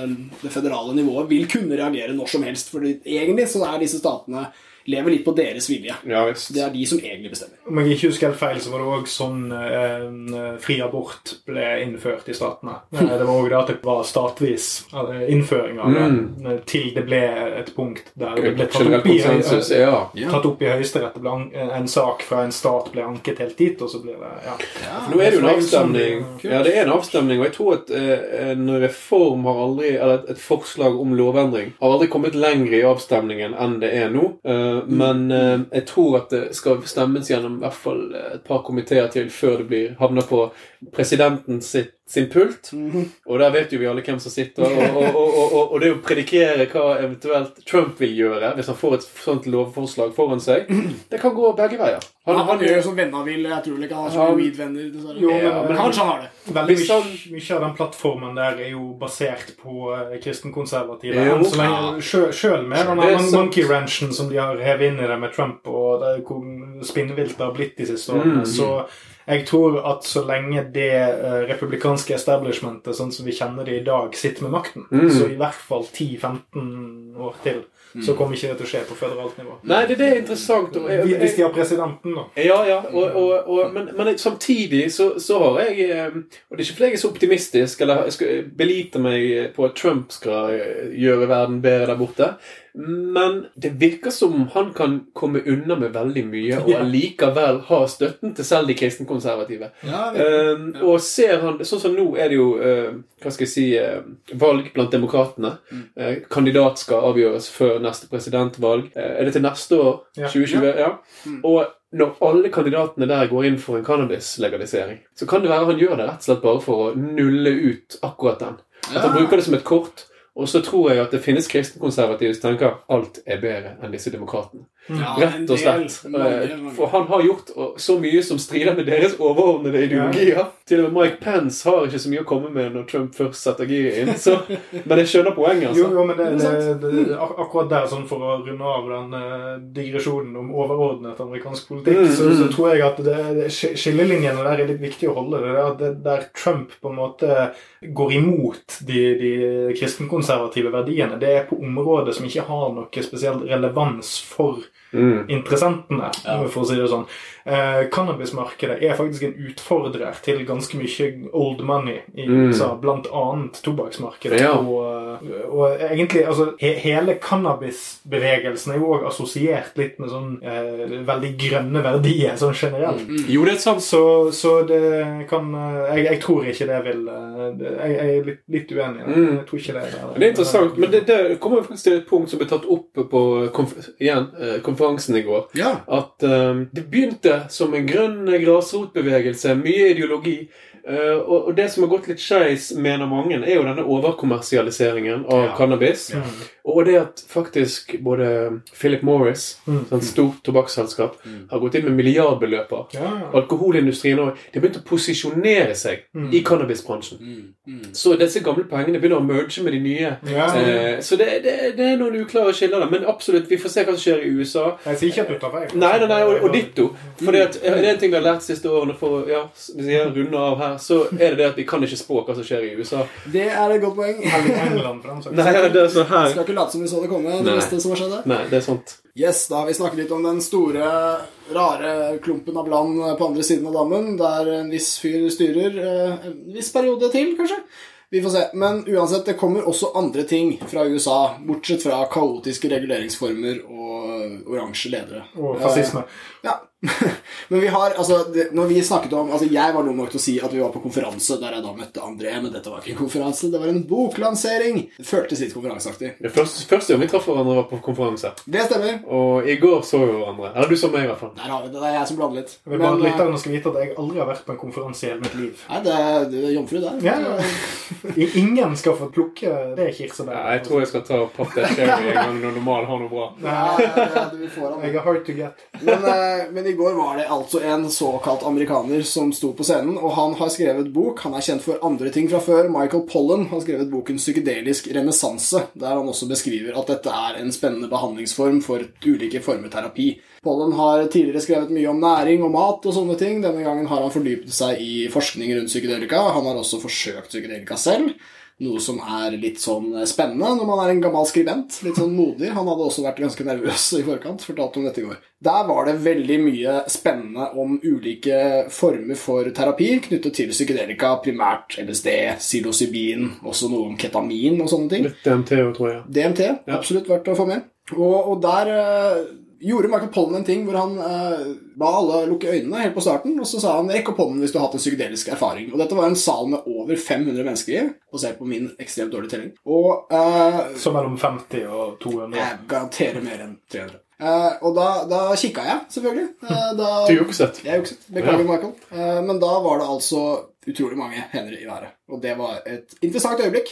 det føderale nivået, vil kunne reagere når som helst. For egentlig så er disse statene lever litt på deres vilje. Ja. Det er de som egentlig bestemmer. Om jeg ikke husker helt feil, så var det òg sånn eh, fri abort ble innført i statene. Eh, Det var òg det at det var statvis eh, innføring av det, eh, til det ble et punkt der det ble tatt opp i, konsensus, eh, ja. tatt opp i Høyesterett. En sak fra en stat ble anket helt dit, og så blir det ja. Nå er det jo en avstemning. Ja, det er en avstemning, og jeg tror at eh, en reform har aldri Eller et, forslag om lovendring har aldri kommet lenger i avstemningen enn det er nå. Eh, men eh, jeg tror at det skal stemmes gjennom i hvert fall eh, et par komiteer til før det blir havner på presidenten sitt, sin pult. Og der vet jo vi alle hvem som sitter. Og, og, og, og, og det å predikere hva eventuelt Trump vil gjøre hvis han får et sånt lovforslag foran seg, det kan gå begge veier. Han, Han, han gjør jo som venner vil. Jeg tror ikke han har så mye weed-venner. men- kanskje han har det. Veldig mye, mye av den plattformen der er jo basert på kristenkonservative. Sjøl med den monkey ranchen som de har hevet inn i det med Trump, og det hvor spinnvilt det har blitt de siste årene. Mm. Så jeg tror at så lenge det uh, republikanske establishmentet, sånn som vi kjenner det i dag, sitter med makten, Mm. så i hvert fall 10-15 år til, så kommer ikke det til å skje på føderalt nivå. Nei, det, det er interessant. Og jeg, Hvis de har presidenten, da. Ja, ja, og, og, og, men, men samtidig så, så har jeg eh, Og det er ikke fordi jeg er så optimistisk eller jeg skal belite meg på at Trump skal eh, gjøre verden bedre der borte. Men det virker som han kan komme unna med veldig mye og allikevel ha støtten til selv de kristenkonservative. Ja. Um, og ser han Sånn som nå er det jo uh, Hva skal jeg si uh, valg blant demokratene. Uh, kandidat skal avgjøres før neste presidentvalg. Er det til neste år? Ja. 2020? Ja. Og når alle kandidatene der går inn for en cannabislegalisering, så kan det være han gjør det rett og slett bare for å nulle ut akkurat den. At han bruker det som et kort. Og så tror jeg at det finnes kristenkonservative som tenker alt er bedre enn disse demokratene. Ja, Rett og del. slett. Mange, Eh, mange. For han har gjort så mye som strider med deres overordnede ideologier. Til og med Mike Pence har ikke så mye å komme med når Trump først setter giret inn. Så, men jeg skjønner poenget, altså. jo, men det, Det det, akkurat der, sånn for å runde av den eh, digresjonen om overordnet amerikansk politikk, Mm, så, så mm. tror jeg at det, det, skillelinjene der er litt viktig å holde. Det er at det, Der Trump på en måte går imot de, de kristenkonservative verdiene, det er på områder som ikke har noe spesiell relevans for Mm. Interessentene, Ja. for å si det sånn. Eh, Cannabismarkedet er faktisk en utfordrer til ganske mye old money i Mm. USA, blant annet tobakksmarkedet. Ja. Og, og egentlig, altså, he, hele cannabisbevegelsen er jo òg assosiert litt med sånn eh, veldig grønne verdier, sånn generelt. Mm. Jo, det er sant. Så, så det kan eh, jeg, jeg tror ikke det vil eh, Jeg, jeg er litt, litt uenig. Mm. Jeg tror ikke det er Det er interessant, men det, det kommer jo faktisk til et punkt som ble tatt opp på konf igjen, eh, konferansen i går. Ja. At um, det begynte som en grønn grasrotbevegelse, mye ideologi. Eh, og, det som har gått litt skeis, mener mange, er jo denne overkommersialiseringen av Ja. cannabis. Ja. Og det at faktisk både Philip Morris, Mm. et stort tobakksselskap, Mm. har gått inn med milliardbeløper. Ja. Alkoholindustrien òg. De har begynt å posisjonere seg Mm. i cannabisbransjen. Mm. Mm. Så disse gamle pengene begynner å merge med de nye. Eh, så det, det, det er noen uklare skiller der. Men absolutt, vi får se hva som skjer i USA. Jeg sier ikke at du tar feil. Nei, nei, nei, og, og ditto. For det, at, det er en ting vi har lært de siste årene for ja, runde av her, så er det det at vi kan ikke spå hva som skjer i USA. Det er et godt poeng. England, Nei, det er sånn her. Skal ikke late som vi så det komme, det Nei. beste som har skjedd. Nei, det er sant. Yes, da har vi snakket litt om den store, rare klumpen av land på andre siden av dammen, der en viss fyr styrer eh, en viss periode til, kanskje. Vi får se. Men uansett, det kommer også andre ting fra USA, bortsett fra kaotiske reguleringsformer og oransje ledere. Og fascisme. Ja. Men vi har, altså, det, når vi snakket om altså Jeg var dum nok til å si at vi var på konferanse der jeg da møtte André, men dette var ikke en konferanse, det var en boklansering. Det føltes litt konferanseaktig. Det første, første gang vi traff hverandre, var på konferanse. Det stemmer. Og i går så vi hverandre. Eller du så meg, i hvert fall. Der har vi det. Det er jeg som blander litt. Jeg vil bare Men, eh, lytterne skal vite at jeg aldri har vært på en konferanse i hele mitt liv. Nei, det er, det er jomfru der. Ja, Ingen skal få plukke det kirsebæret. Ja, jeg tror jeg skal ta papp det en gang når normal har noe bra. Ja, ja, du får han. Jeg er hard to get. Men, eh, men i går var det altså en såkalt amerikaner som sto på scenen, og han har skrevet bok. Han er kjent for andre ting fra før. Michael Pollen har skrevet boken 'Psykedelisk renessanse', der han også beskriver at dette er en spennende behandlingsform for ulike former terapi. Pollen har tidligere skrevet mye om næring og mat og sånne ting. Denne gangen har han fordypet seg i forskning rundt psykedelika. Han har også forsøkt psykedelika selv. Noe som er litt sånn spennende når man er en gammel skribent. Litt sånn modig. Han hadde også vært ganske nervøs i forkant. fortalte om dette i går. Der var det veldig mye spennende om ulike former for terapi knyttet til psykedelika. Primært LSD, psilocybin, også noe om ketamin og sånne ting. Litt DMT, tror jeg. DMT, absolutt verdt å få med. Og, og der eh, gjorde Michael Pollen en ting hvor han eh, ba alle lukke øynene helt på starten, og så sa han 'rekk opp hånden hvis du har hatt en psykedelisk erfaring'. Og dette var en sal med over 500 mennesker i, basert på min ekstremt dårlige telling. Og eh, Så mellom 50 og 200. jeg garanterer mer enn 300. Uh, og da, da kikka jeg, selvfølgelig. Eh, da, Du jukset. jeg jukset. Beklager, Ja. Michael. Uh, men da var det altså utrolig mange hender i været. Og det var et interessant øyeblikk.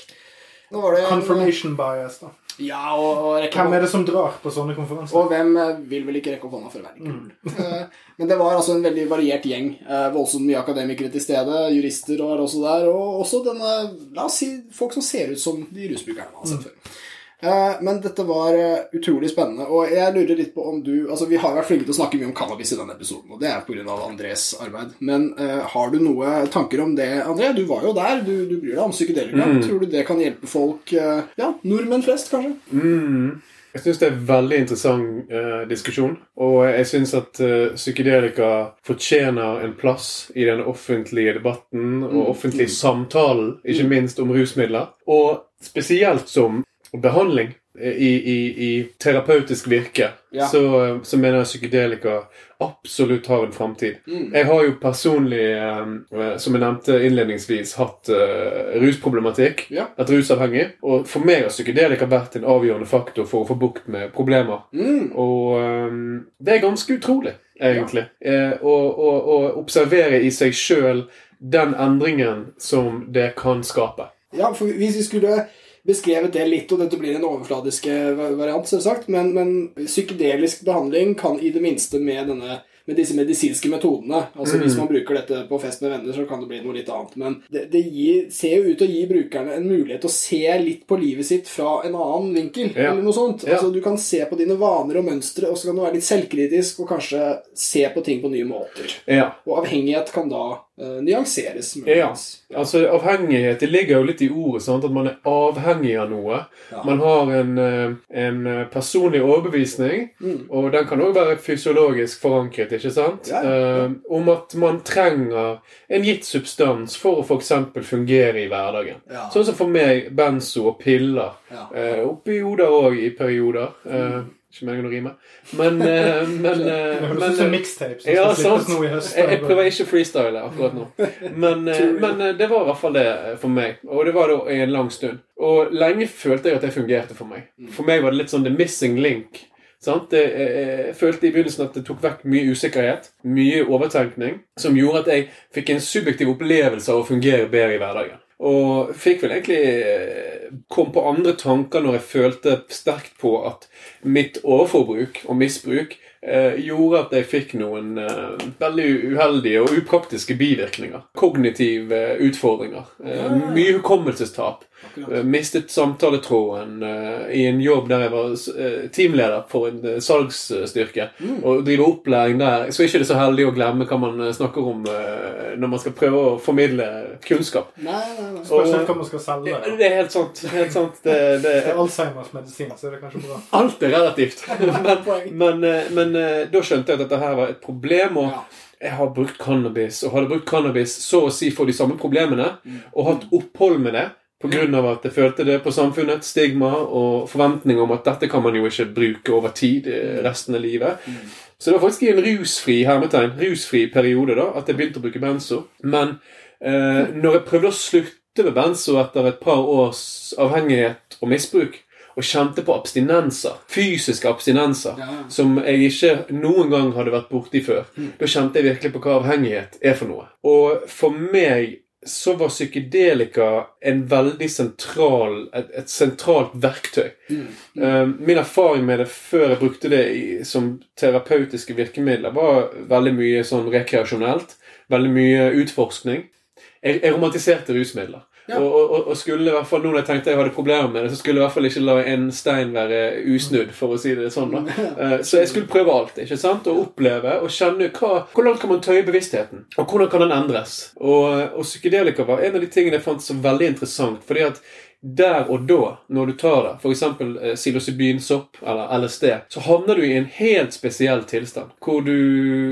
Nå var det en- Confirmation bias, da. Ja, og, og rekke Hvem er det som drar på sånne konferanser? Og hvem eh, vil vel ikke rekke opp hånda for å være kul? Eh, Men det var altså en veldig variert gjeng. Eh, Voldsomt mye akademikere til stede. Jurister var også der. Og også denne La oss si folk som ser ut som de rusbrukerne man har sett før. Eh, Men dette var eh, utrolig spennende, og jeg lurer litt på om du Altså, Vi har vært flinke til å snakke mye om cannabis i denne episoden, og det er pga. Andrés arbeid. Men uh, har du noe tanker om det, André? Du var jo der. Du, du bryr deg om psykedelika. Tror du det kan hjelpe folk Uh, Ja, nordmenn flest, kanskje? Mm. Jeg syns det er en veldig interessant uh, diskusjon. Og jeg syns at uh, psykedelika fortjener en plass i den offentlige debatten og offentlige samtalen, ikke minst om rusmidler. Og spesielt som behandling eh, i, i, i terapeutisk virke, Ja. så, så mener jeg psykedelika absolutt har en framtid. Mm. Jeg har jo personlig, eh, som jeg nevnte innledningsvis, hatt eh, rusproblematikk. Ja. Vært rusavhengig. Og for meg har psykedelika vært en avgjørende faktor for å få bukt med problemer. Mm. Og eh, det er ganske utrolig. egentlig. å og, og observere i seg sjøl den endringen som det kan skape. Ja, for hvis vi skulle beskrevet det litt, og dette blir en overfladiske variant, selvsagt, men, men psykedelisk behandling kan i det minste med denne med disse medisinske metodene. Altså Hvis man bruker dette på fest med venner, så kan det bli noe litt annet. Men det, det gir, ser jo ut til å gi brukerne en mulighet til å se litt på livet sitt fra en annen vinkel. Ja. eller noe sånt. Ja. Altså Du kan se på dine vaner og mønstre, og så kan du være litt selvkritisk og kanskje se på ting på nye måter. Ja. Og avhengighet kan da eh, nyanseres. Ja, muligens. altså avhengighet Det ligger jo litt i ordet, sant? at man er avhengig av noe. Ja. Man har en, eh, en eh, personlig overbevisning, Mm. og den kan òg være fysiologisk forankret, ikke sant? Ja, ja, ja. Eh, om at man trenger en gitt substans for å f.eks. fungere i hverdagen. Ja. Sånn som for meg benzo og piller. Ja. Eh, hodet òg i perioder. Eh, ikke meningen å rime. Men, eh, men, eh, Det høres men ut som eh, ja, sant. nå i høst. Jeg, jeg prøver ikke å freestyle akkurat nå. Men, eh, men eh, det var i hvert fall det eh, for meg. Og det var da i en lang stund. Og lenge følte jeg at det fungerte for meg. For meg var det litt sånn the missing link. Sant? Det, eh, jeg følte i begynnelsen at det tok vekk mye usikkerhet, mye overtenkning, som gjorde at jeg fikk en subjektiv opplevelse av å fungere bedre i hverdagen. Og fikk vel egentlig eh, kom på andre tanker når jeg følte sterkt på at mitt overforbruk og misbruk eh, gjorde at jeg fikk noen eh, veldig uheldige og upraktiske bivirkninger. Kognitive utfordringer. Eh, mye hukommelsestap. Akkurat. Eh, mistet samtaletråden uh, i en jobb der jeg var uh, teamleder for en uh, salgsstyrke. Og driver opplæring der. Så er ikke det så heldig å glemme hva man snakker om når man skal prøve å formidle kunnskap. Nei, nei, nei. Spørs hva man skal selge. Det, ja. det er helt sant. Helt sant. Det, det, Det er Alzheimers medisin, så er det kanskje bra. alt er relativt. Men, men, men da skjønte jeg at dette her var et problem. og Ja. jeg har brukt cannabis, og hadde brukt cannabis så å si for de samme problemene, og hatt opphold med det pga. at jeg følte det på samfunnet, stigma og forventning om at dette kan man jo ikke bruke over tid eh, resten av livet. Så det var faktisk i en rusfri hermetegn, rusfri periode da, at jeg begynte å bruke benzo. Men eh, når jeg prøvde å slutte med benzo etter et par års avhengighet og misbruk, og kjente på abstinenser, fysiske abstinenser, Ja. som jeg ikke noen gang hadde vært borti før. Da kjente jeg virkelig på hva avhengighet er for noe. Og for meg så var psykedelika en veldig sentral, et, et sentralt verktøy. Eh, Min erfaring med det før jeg brukte det i, som terapeutiske virkemidler, var veldig mye sånn rekreasjonelt. Veldig mye utforskning. Jeg, jeg romantiserte rusmidler. Ja. Og, og, og skulle i hvert fall, nå når jeg tenkte jeg hadde problemer med det, så skulle jeg i hvert fall ikke la en stein være usnudd, for å si det sånn. da. Eh, Så jeg skulle prøve alt. ikke sant? Og oppleve og kjenne hva, hvor langt kan man tøye bevisstheten. Og hvordan kan den endres. Og, og psykedelika var en av de tingene jeg fant så veldig interessant. fordi at der og da, når du tar det, f.eks. Eh, psilocybinsopp eller LSD, så havner du i en helt spesiell tilstand. Hvor du,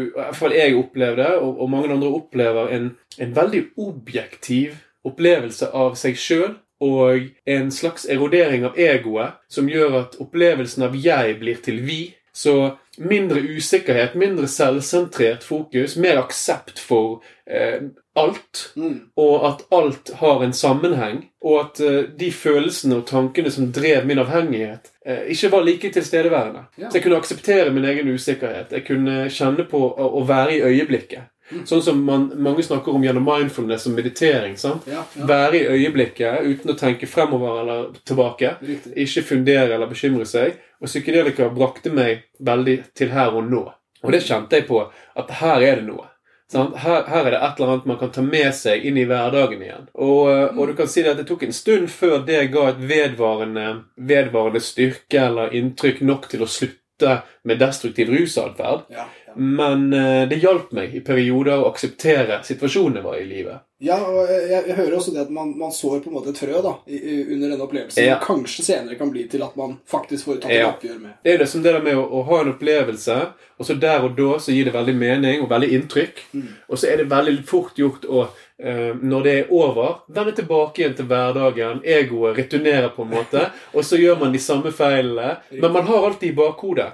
i hvert fall jeg opplevde, og, og mange andre opplever, en, en veldig objektiv opplevelse av seg sjøl og en slags erodering av egoet som gjør at opplevelsen av jeg blir til vi. Så mindre usikkerhet, mindre selvsentrert fokus, mer aksept for eh, alt. Mm. Og at alt har en sammenheng. Og at eh, de følelsene og tankene som drev min avhengighet, eh, ikke var like tilstedeværende. Ja. Så jeg kunne akseptere min egen usikkerhet. Jeg kunne kjenne på å, å være i øyeblikket. Sånn som man, mange snakker om gjennom mindfulness og meditering. sant? Ja, ja. Være i øyeblikket uten å tenke fremover eller tilbake. Riktig. Ikke fundere eller bekymre seg. Og psykedelika brakte meg veldig til her og nå. Og det kjente jeg på at her er det noe. Sant? Her, her er det et eller annet man kan ta med seg inn i hverdagen igjen. Og, eh, og du kan si at det tok en stund før det ga et vedvarende, vedvarende styrke eller inntrykk nok til å slutte med destruktiv rusatferd. Ja. Men eh, det hjalp meg i perioder å akseptere situasjonen jeg var i livet. Ja, og jeg, jeg hører også det at man, man sår på en måte et frø da, i, under denne opplevelsen. Ja. Kanskje senere kan bli til at man faktisk får tatt et oppgjør med. Det er jo det som det der med å, å ha en opplevelse, og så der og da så gir det veldig mening og veldig inntrykk. Og så er det veldig fort gjort å, eh, når det er over, vende tilbake igjen til hverdagen. Egoet returnerer på en måte, og så gjør man de samme feilene. Men man har alltid i bakhodet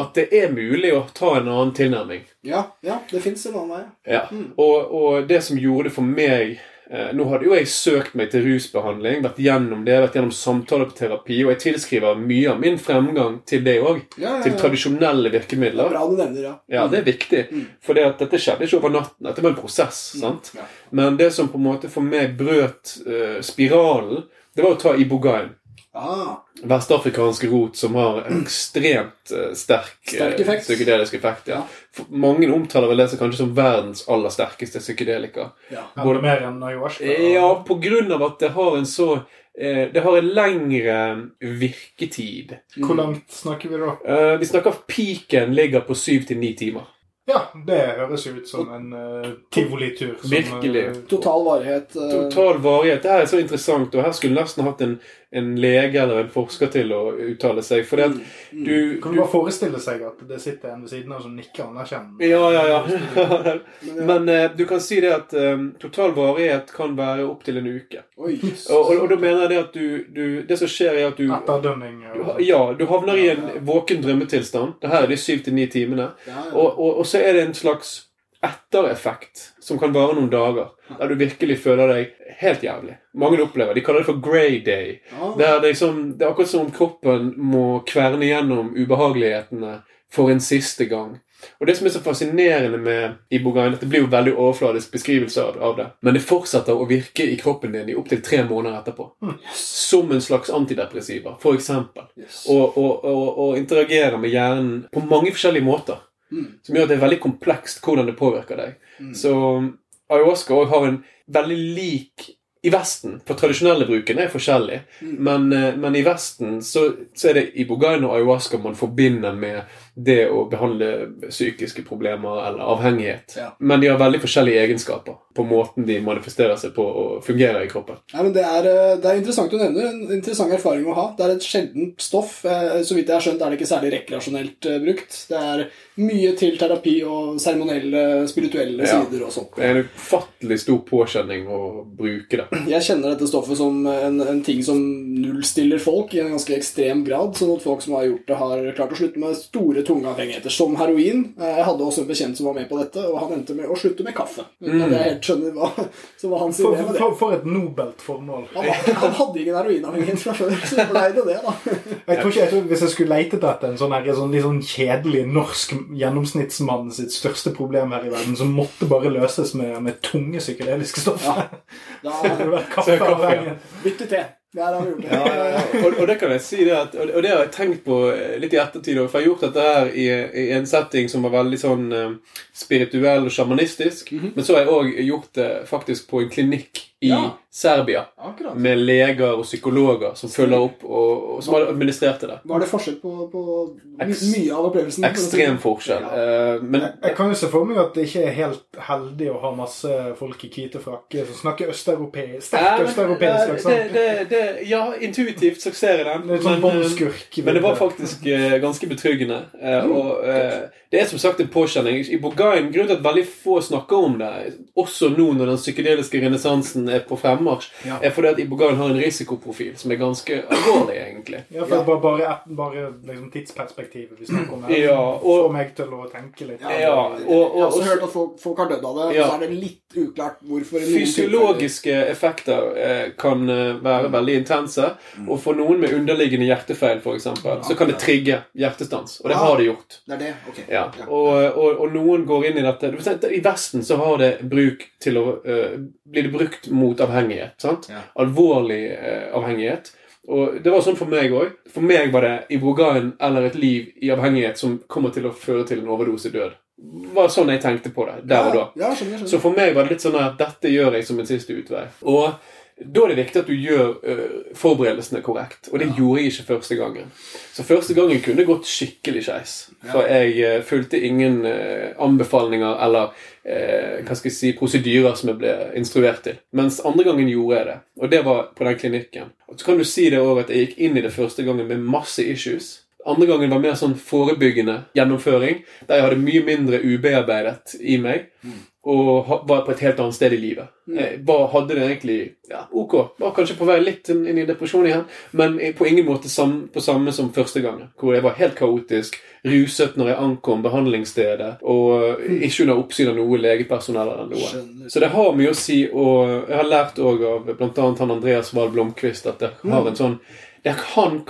at det er mulig å ta en annen tilnærming. Ja, ja, det fins en annen vei. Ja. Og, og det som gjorde det for meg Eh, nå hadde jo jeg søkt meg til rusbehandling, vært gjennom det, vært gjennom samtaler på terapi, og jeg tilskriver mye av min fremgang til det òg. Ja, Til ja. virkemidler. Det er bra du nevner, ja. Ja, det er viktig. Mm. For dette skjedde ikke over natten. Dette var en prosess. sant? Ja. Men det som på en måte for meg brøt eh, spiralen, det var å ta ibogaine. Ah, Vestafrikansk rot som har ekstremt eh, sterk, eh, Sterk effekt. psykedelisk effekt. Ja. Ja. Mange omtaler vel det som kanskje som verdens aller sterkeste psykedelika. ja. Både mer enn ayahuasca. Ja, på grunn av at det har en så eh, Det har en lengre virketid. Hvor langt snakker vi da? Eh, vi snakker peaken ligger på syv til ni timer. Ja, det høres ut som en uh, tivolitur. Virkelig. Uh, Total varighet. Uh... Total varighet. Det er så interessant, og her skulle nesten hatt en, en lege eller en forsker til å uttale seg. For det at mm. du, Kan du du bare forestille seg at det sitter en ved siden av som nikker anerkjennende? Ja, ja, ja. Men. Eh, du kan si det at eh, total varighet kan være opptil en uke. Oi. Og, og, og da mener jeg det at du, du Det som skjer, er at du Etterdønning. du Ja, du havner i en våken drømmetilstand. Det her er de syv til ni timene. Og, og, og så er det en slags ettereffekt som kan vare noen dager. Der du virkelig føler deg helt jævlig. Mange opplever De kaller det for grey day. Ja. Det er, liksom, det er akkurat som om kroppen må kverne gjennom ubehagelighetene for en siste gang. Og Det som er så fascinerende med ibogaine, det blir jo veldig overfladisk beskrivelse av, det, men det fortsetter å virke i kroppen din i opptil tre måneder etterpå. Som en slags antidepressiva, eksempel. Yes. Og, og, og, og interagerer med hjernen på mange forskjellige måter. Mm. Som gjør at det er veldig komplekst hvordan det påvirker deg. Mm. Så ayahuasca òg har en veldig lik i Vesten, for tradisjonelle bruken er forskjellig, Mm. men, eh, men i Vesten så, så er det ibogaine og ayahuasca man forbinder med det å behandle psykiske problemer eller avhengighet. Ja. Men de har veldig forskjellige egenskaper på måten de manifesterer seg på og fungerer i kroppen. Ja, men det er, eh, det er interessant å nevne. En interessant erfaring å ha. Det er et sjeldent stoff. Eh, Så vidt jeg har skjønt, er det ikke særlig rekreasjonelt eh, brukt. Det er mye til terapi og seremonielle, spirituelle Ja. sider og sånt. Det er en ufattelig stor påkjenning å bruke det. Jeg kjenner dette stoffet som en, en ting som nullstiller folk i en ganske ekstrem grad. Sånn at folk som har gjort det, har klart å slutte med store, tunge avhengigheter, som heroin. Eh, Jeg hadde også en bekjent som var med på dette, og han endte med å slutte med kaffe. Mm. jeg helt skjønner hva som var hans For, idé med det. for, for et nobelt formål. Han, han hadde ingen heroinavhengighet fra før, så det ble det det, da. Jeg tror ikke, jeg tror Hvis jeg skulle leitet etter en sånn, her, sånn, litt sånn kjedelig norsk gjennomsnittsmann sitt største problem her i verden, som måtte bare løses med, med tunge psykedeliske stoffer Da Det vært Så kaffe, ja. Bytte til te. Det. Ja, ja, ja. Og, og det kan jeg si det at, og det har jeg tenkt på eh, litt i ettertid. For jeg har gjort dette her i, i en setting som var veldig sånn eh, spirituell og sjamanistisk. Men så har jeg òg gjort det faktisk på en klinikk i Ja. Serbia. Akkurat. Med leger og psykologer som følger opp, og, og som har administrert det. Var det forskjell på, på my mye av opplevelsen? Ekstrem forskjell. Ja. Uh, Men Jeg kan jo se for meg at det ikke er helt heldig å ha masse folk i hvite frakker som snakker østeuropeisk. Sterkt østeuropeisk aksent. det, det, det, Ja, intuitivt så ser jeg den. Det sånn men, eh, båndskurk. Men det var faktisk uh, ganske betryggende. Uh, og det er som sagt en påkjenning. I Bogain, Grunnen til at veldig få snakker om det, også nå når den psykedeliske renessansen er på fremmarsj, Ja. er fordi at Ibogan har en risikoprofil som er ganske alvorlig, egentlig. Ja, for ja. bare, bare, bare liksom tidsperspektivet vi snakker om her. Ja, og- Får meg til å tenke litt. Ja, Ja, og- jeg har også og- hørt at folk, folk har dødd av det, Ja. og så er det litt uklart hvorfor. Fysiologiske effekter eh, kan være være veldig intense. Og for noen med underliggende hjertefeil, for eksempel, så kan det trigge hjertestans. Og det Ja. har det gjort. Det er det? Ok. Ja, og, og, og noen går inn i dette I Vesten så har det bruk til å uh, Blir det brukt mot avhengighet. sant? Ja. Alvorlig eh, avhengighet. Og det var sånn for meg òg. For meg var det Ibrogain eller et liv i avhengighet som kommer til å føre til en overdosedød. var sånn jeg tenkte på det der og da. Ja, ja. Så for meg var det litt sånn at dette gjør jeg som en siste utvei. Og da er det viktig at du gjør uh, forberedelsene korrekt. Og det gjorde jeg ikke første gangen. Så første gangen kunne det gått skikkelig skeis. For jeg uh, fulgte ingen uh, anbefalinger eller hva skal jeg si, prosedyrer som jeg ble instruert til. Mens andre gangen gjorde jeg det. Og det var på den klinikken. Og så kan du si det òg at jeg gikk inn i det første gangen med masse issues. Andre gangen var mer sånn forebyggende gjennomføring, der jeg hadde mye mindre ubearbeidet i meg. Og var på et helt annet sted i livet. Jeg var, hadde det egentlig ja, ok. Var kanskje på vei litt inn i depresjon igjen, men på ingen måte sam, på samme som første gangen. Hvor jeg var helt kaotisk, ruset når jeg ankom behandlingsstedet, og ikke under oppsyn av noe legepersonell eller noe. Skjønner. Så det har mye å si, og jeg har lært også av bl.a. han Andreas Wahl Blomkvist at det har en sånn det kan,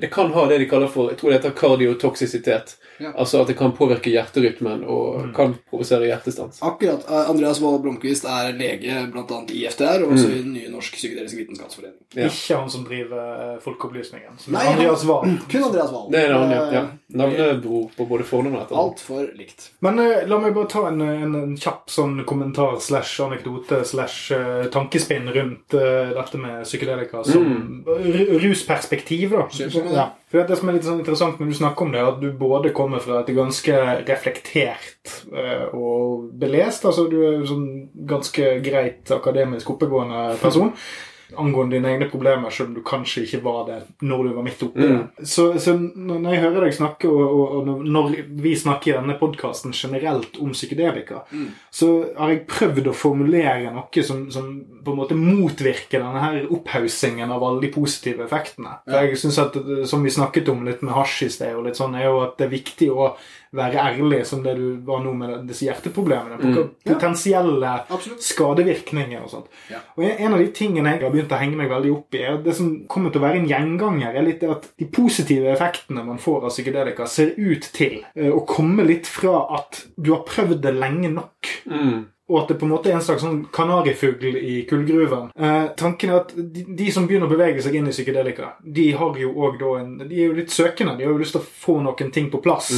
det kan ha det de kaller for jeg tror det heter kardiotoksisitet. Ja. Altså at det kan påvirke hjerterytmen og kan provosere hjertestans. Akkurat. Eh, Andreas Wold Blomkvist er lege bl.a. i FDR og også i den nye Norsk psykedelisk vitenskapsforening. Ja. Ikke han som driver eh, Folkeopplysningen. Som Nei, Andreas Wahl. Kun Andreas Wahl. Det er det han, ja. ja. Eh, Navnebror på både fornavn og etternavn. Altfor likt. Men uh, la meg bare ta en, en, en kjapp sånn kommentar slash anekdote slash tankespinn rundt uh, dette med psykedelika som mm. rusperspektiv. da. På med. Ja. For det som er litt sånn interessant når du snakker om det, er at du både kommer fra et ganske reflektert eh, og belest, altså du er sånn ganske greit akademisk oppegående person. Angående dine egne problemer, selv om du kanskje ikke var det når du var midt oppi det. Så, så når jeg hører deg snakke, og, og, og når vi snakker i denne podkasten generelt om psykedelika, så har jeg prøvd å formulere noe som, som på en måte motvirke denne her opphaussingen av alle de positive effektene. For jeg synes at, Som vi snakket om litt med hasj i sted, og litt sånn, er jo at det er viktig å være ærlig som det du var nå med disse hjerteproblemene. På potensielle skadevirkninger og sånt. Ja. Og en av de tingene jeg har begynt å henge meg veldig opp i, er det som kommer til å være en gjenganger, er litt at de positive effektene man får av psykedelika, ser ut til eh, å komme litt fra at du har prøvd det lenge nok. Mm. Og at det på en måte er en slags sånn kanarifugl i kullgruven. Eh, tanken er at de, de som begynner å bevege seg inn i psykedelika, de en, de er jo litt søkende. De har jo lyst til å få noen ting på plass.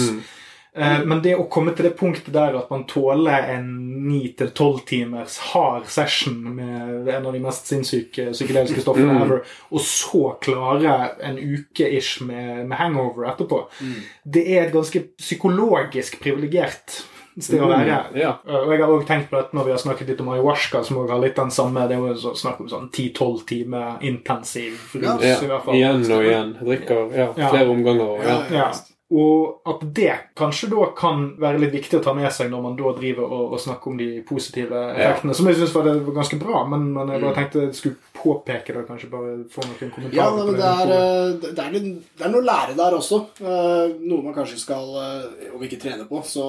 Eh, men det å komme til det punktet der at man tåler en 9-12 timers hard session med en av de mest sinnssyke psykedeliske stoffene ever, og så klare en uke-ish med, med hangover etterpå, det er et ganske psykologisk privilegert sted å være. Ja. Uh, Og jeg har også tenkt på dette når vi har snakket litt om ayahuasca, som også har litt den samme Det er jo så- snakk om sånn 10-12 timer intensiv rus, Ja. i hvert fall. Igjen og igjen. Drikker ja, Ja. flere omganger. Ja. Ja. Og at det kanskje da kan være litt viktig å ta med seg når man da driver og, og snakker om de positive effektene. Som jeg syns var, var ganske bra, men, men jeg bare tenkte jeg skulle påpeke det. Kanskje bare få noen kommentarer. Ja, på men det er, eh, det, er litt, det er noe lære der også. Eh, Noe man kanskje skal, eh, om ikke trene på, så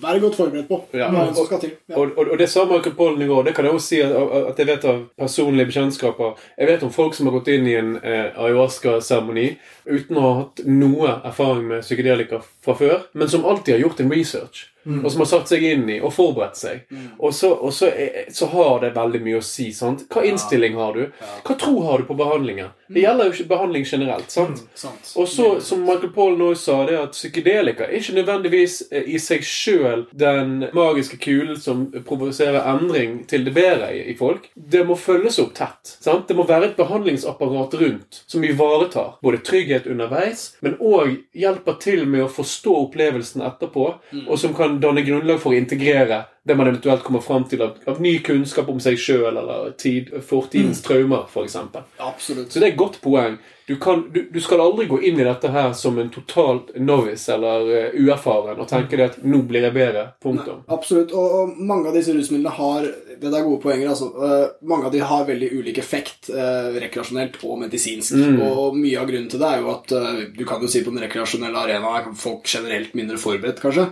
være godt forberedt på. Ja. Er som skal til. Ja. Og, og, og det sa Michael Pollen i går. Det kan jeg også si at, at jeg vet av personlige bekjentskaper. Jeg vet om folk som har gått inn i en eh, ayahuasca-seremoni uten å ha hatt noe erfaring med psykedelika fra før, men som alltid har gjort en research. Og som har satt seg inn i og forberedt seg. Og, så, og så, er, så har det veldig mye å si. sant? Hva innstilling har du? Hva tro har du på behandlingen? Det gjelder jo ikke behandling generelt. sant? Sant. Og så, som Michael Paul nå sa, det at psykedelika er ikke nødvendigvis eh, i seg sjøl den magiske kulen som provoserer endring til det bedre i, i folk. Det må følges opp tett. sant? Det må være et behandlingsapparat rundt som ivaretar både trygghet underveis, men òg hjelper til med å forstå opplevelsen etterpå, og som kan danne grunnlag for å integrere det man eventuelt kommer fram til av, av ny kunnskap om seg sjøl eller tid, fortidens traumer, f.eks. Absolutt. Så det er et godt poeng. Du, kan, du, du skal aldri gå inn i dette her som en totalt novice eller uh, uerfaren og tenke det at 'nå blir jeg bedre'. Punktum. Absolutt. Og, og mange av disse rusmidlene har Det er gode poenger. altså. uh, mange av de har veldig ulik effekt uh, rekreasjonelt og medisinsk. Og mye av grunnen til det er jo at du kan jo si på den rekreasjonelle arenaen er folk generelt mindre forberedt, kanskje.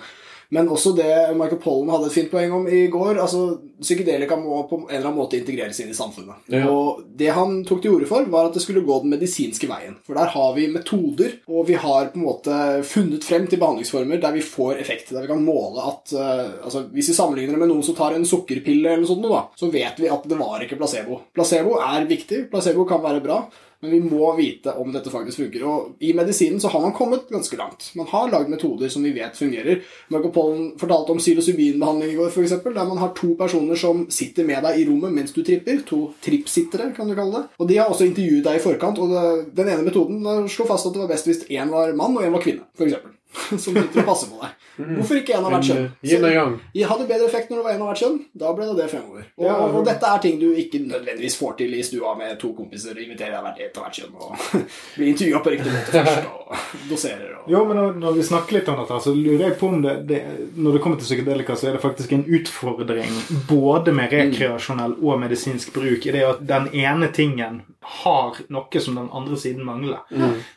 Men også det Michael Pollen hadde et fint poeng om i går. altså Psykedelika må på en eller annen måte integreres inn i samfunnet. Ja. Og det han tok til orde for, var at det skulle gå den medisinske veien. For der har vi metoder, og vi har på en måte funnet frem til behandlingsformer der vi får effekt. Der vi kan måle at uh, altså Hvis vi sammenligner det med noen som tar en sukkerpille, eller noe sånt, da, så vet vi at det var ikke placebo. Placebo er viktig. Placebo kan være bra. Men vi må vite om dette faktisk funker. Og I medisinen så har man kommet ganske langt. Man har lagd metoder som vi vet fungerer. Marco Pollen fortalte om psilocybinbehandling i går, for eksempel, der man har to personer som sitter med deg i rommet mens du tripper. To trippsittere, kan du kalle det. Og De har også intervjuet deg i forkant, og det, den ene metoden slo fast at det var best hvis én var mann og én var kvinne. For eksempel. som sitter og passer på deg. Hvorfor ikke en av hvert kjønn? Eh, yang. Hadde bedre effekt når det var en av hvert kjønn. Da ble det det fremover. Og, og dette er ting du ikke nødvendigvis får til i stua med to kompiser. og Inviterer hvert, et av hvert kjønn og blir intervjua på riktig måte først. Og doserer. Og... Jo, men når, når vi snakker litt om dette, så lurer jeg på om det, det Når det kommer til psykedelika, så er det faktisk en utfordring både med rekreasjonell og medisinsk bruk i det at den ene tingen har noe som den andre siden mangler.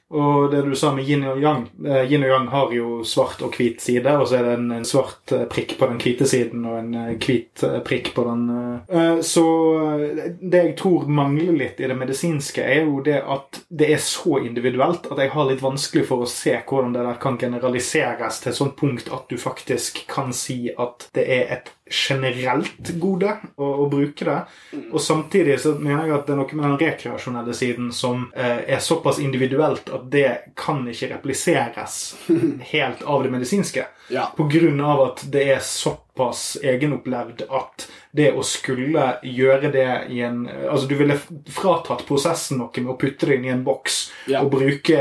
Og det du sa med yin og yang eh, Yin og yang har jo svart og hvit side, og så er det en, en svart eh, prikk på den hvite siden og en eh, hvit prikk på den Så det jeg tror mangler litt i det medisinske, er jo det at det er så individuelt at jeg har litt vanskelig for å se hvordan det der kan generaliseres til et sånt punkt at du faktisk kan si at det er et generelt gode å, å bruke det. Og samtidig så mener jeg at det er noe med den rekreasjonelle siden som eh, er såpass individuelt at det kan ikke repliseres helt av det medisinske. Ja. På grunn av at det er såpass egenopplevd at det å skulle gjøre det i en Altså, du ville fratatt prosessen noe med å putte det inn i en boks Ja. og bruke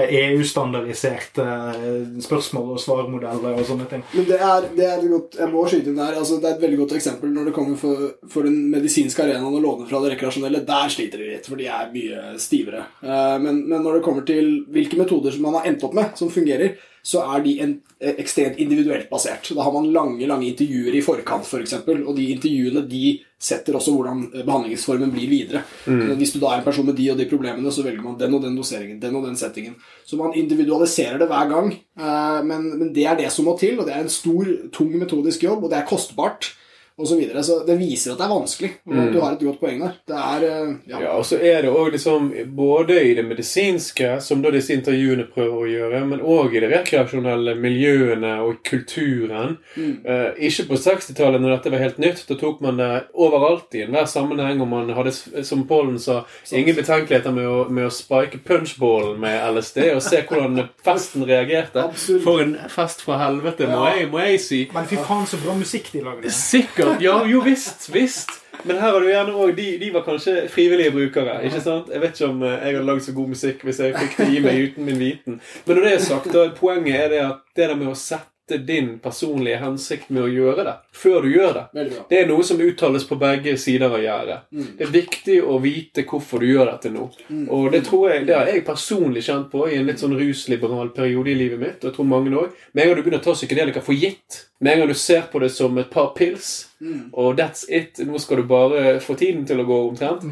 EU-standardiserte eh, spørsmål og svarmodeller og sånne ting. Men det er, det er et godt, jeg må skyte inn der, altså det er et veldig godt eksempel når det kommer for, for den medisinske arenaen å låne fra det rekreasjonelle. Der sliter de litt, for de er mye stivere. Eh, Men, men når det kommer til hvilke metoder som man har endt opp med, som fungerer, så er de en, eh, ekstremt individuelt basert. Da har man lange lange intervjuer i forkant, f.eks., for eksempel, og de intervjuene de setter også hvordan eh, behandlingsformen blir videre. Så hvis du da er en person med de og de problemene, så velger man den og den doseringen, den og den settingen. Så man individualiserer det hver gang, eh, men, men det er det som må til, og det er en stor, tung metodisk jobb, og det er kostbart. Og så, videre. så det viser at det er vanskelig. Og Du har et godt poeng der. Det er eh, ja. Ja, og så er det òg liksom både i det medisinske, som da disse intervjuene prøver å gjøre, men òg i de rekreasjonelle miljøene og kulturen. Eh, ikke på 60-tallet, når dette var helt nytt. Da tok man det overalt i enhver sammenheng, og man hadde, som Pollen sa, ingen betenkeligheter med å, med å spike punchballen med LSD og se hvordan festen reagerte. Absolutt. For en fest fra helvete, må, Ja. jeg, må jeg si. Men fy faen, så bra musikk de lagde. Sikkert. Ja, jo visst. Visst. Men her har du gjerne også, de, de var kanskje frivillige brukere. ikke sant? Jeg vet ikke om eh, jeg hadde lagd så god musikk hvis jeg fikk det i meg uten min viten. Men når det er sagt, da, poenget er det at det der med å sette din personlige hensikt med å gjøre det, før du gjør det det er noe som uttales på begge sider av gjerdet. Det er viktig å vite hvorfor du gjør dette nå. Og det tror jeg, det har jeg personlig kjent på i en litt sånn rusliberal periode i livet mitt. Og jeg tror mange også. Med en gang du begynner å ta psykedelika for gitt, med en gang du ser på det som et par pils, og that's it, nå skal du bare få tiden til å gå omtrent,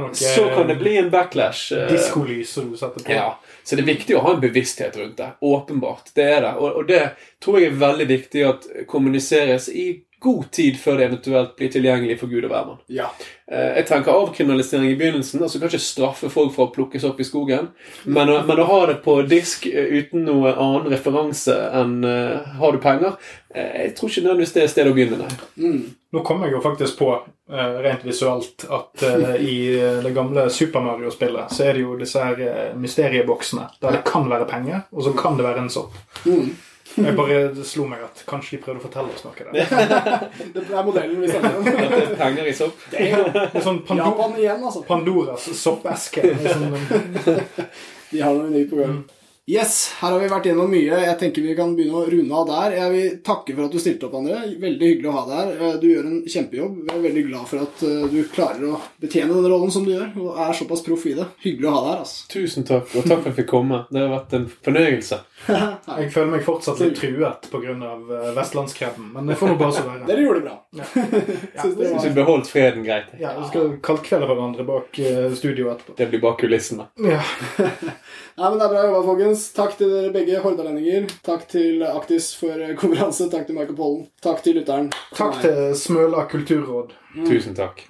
noe så kan det bli en backlash. eh, diskolys som du setter på. ja, Så det er viktig å ha en bevissthet rundt det. Åpenbart. Det er det. Og, og det tror jeg er veldig viktig at kommuniseres i god tid før det eventuelt blir tilgjengelig for Gud og hvermann. Ja. Eh, Jeg tenker avkriminalisering i begynnelsen. altså Kanskje straffe folk for å plukkes opp i skogen. Men, men å ha det på disk eh, uten noe annen referanse enn uh, 'har du penger', eh, jeg tror ikke nødvendigvis det er stedet å begynne. nei. Nå kom jeg jo faktisk på, rent visuelt, at i det gamle Super Mario-spillet så er det jo disse her mysterieboksene der det kan være penger, og så kan det være en sopp. Jeg bare slo meg at kanskje de prøvde å fortelle oss noe der. Det er modellen vi sender om. At det er penger i sopp. Det er sånn Pando Japan igjen, altså. Pandoras soppeske. Sånn, De har noe nytt på gang. Yes, her har vi vært gjennom mye. Jeg tenker vi kan begynne å runde av der. Jeg vil takke for at du stilte opp, André. Veldig hyggelig å ha deg her. Eh, Du gjør en kjempejobb. Jeg er veldig glad for at eh, du klarer å betjene den rollen som du gjør, og er såpass proff i det. Hyggelig å ha deg her, altså. Tusen takk, og takk for at jeg fikk komme. Det har vært en fornøyelse. jeg føler meg fortsatt litt truet pga. vestlandskrebben, men det får nå bare så være. Dere gjorde det bra. Ja, Synes vi det var- beholdt freden greit. ja, vi skal kaldkvelde hverandre bak studioet etterpå. Det blir bak kulissene. Ja. Nei, men Det er bra jobba, folkens. Takk til dere begge hordalendinger. Takk til Aktis for eh, konferanse. Takk til Michael Pollen. Takk til lytteren. Takk til Smøla kulturråd. Tusen takk.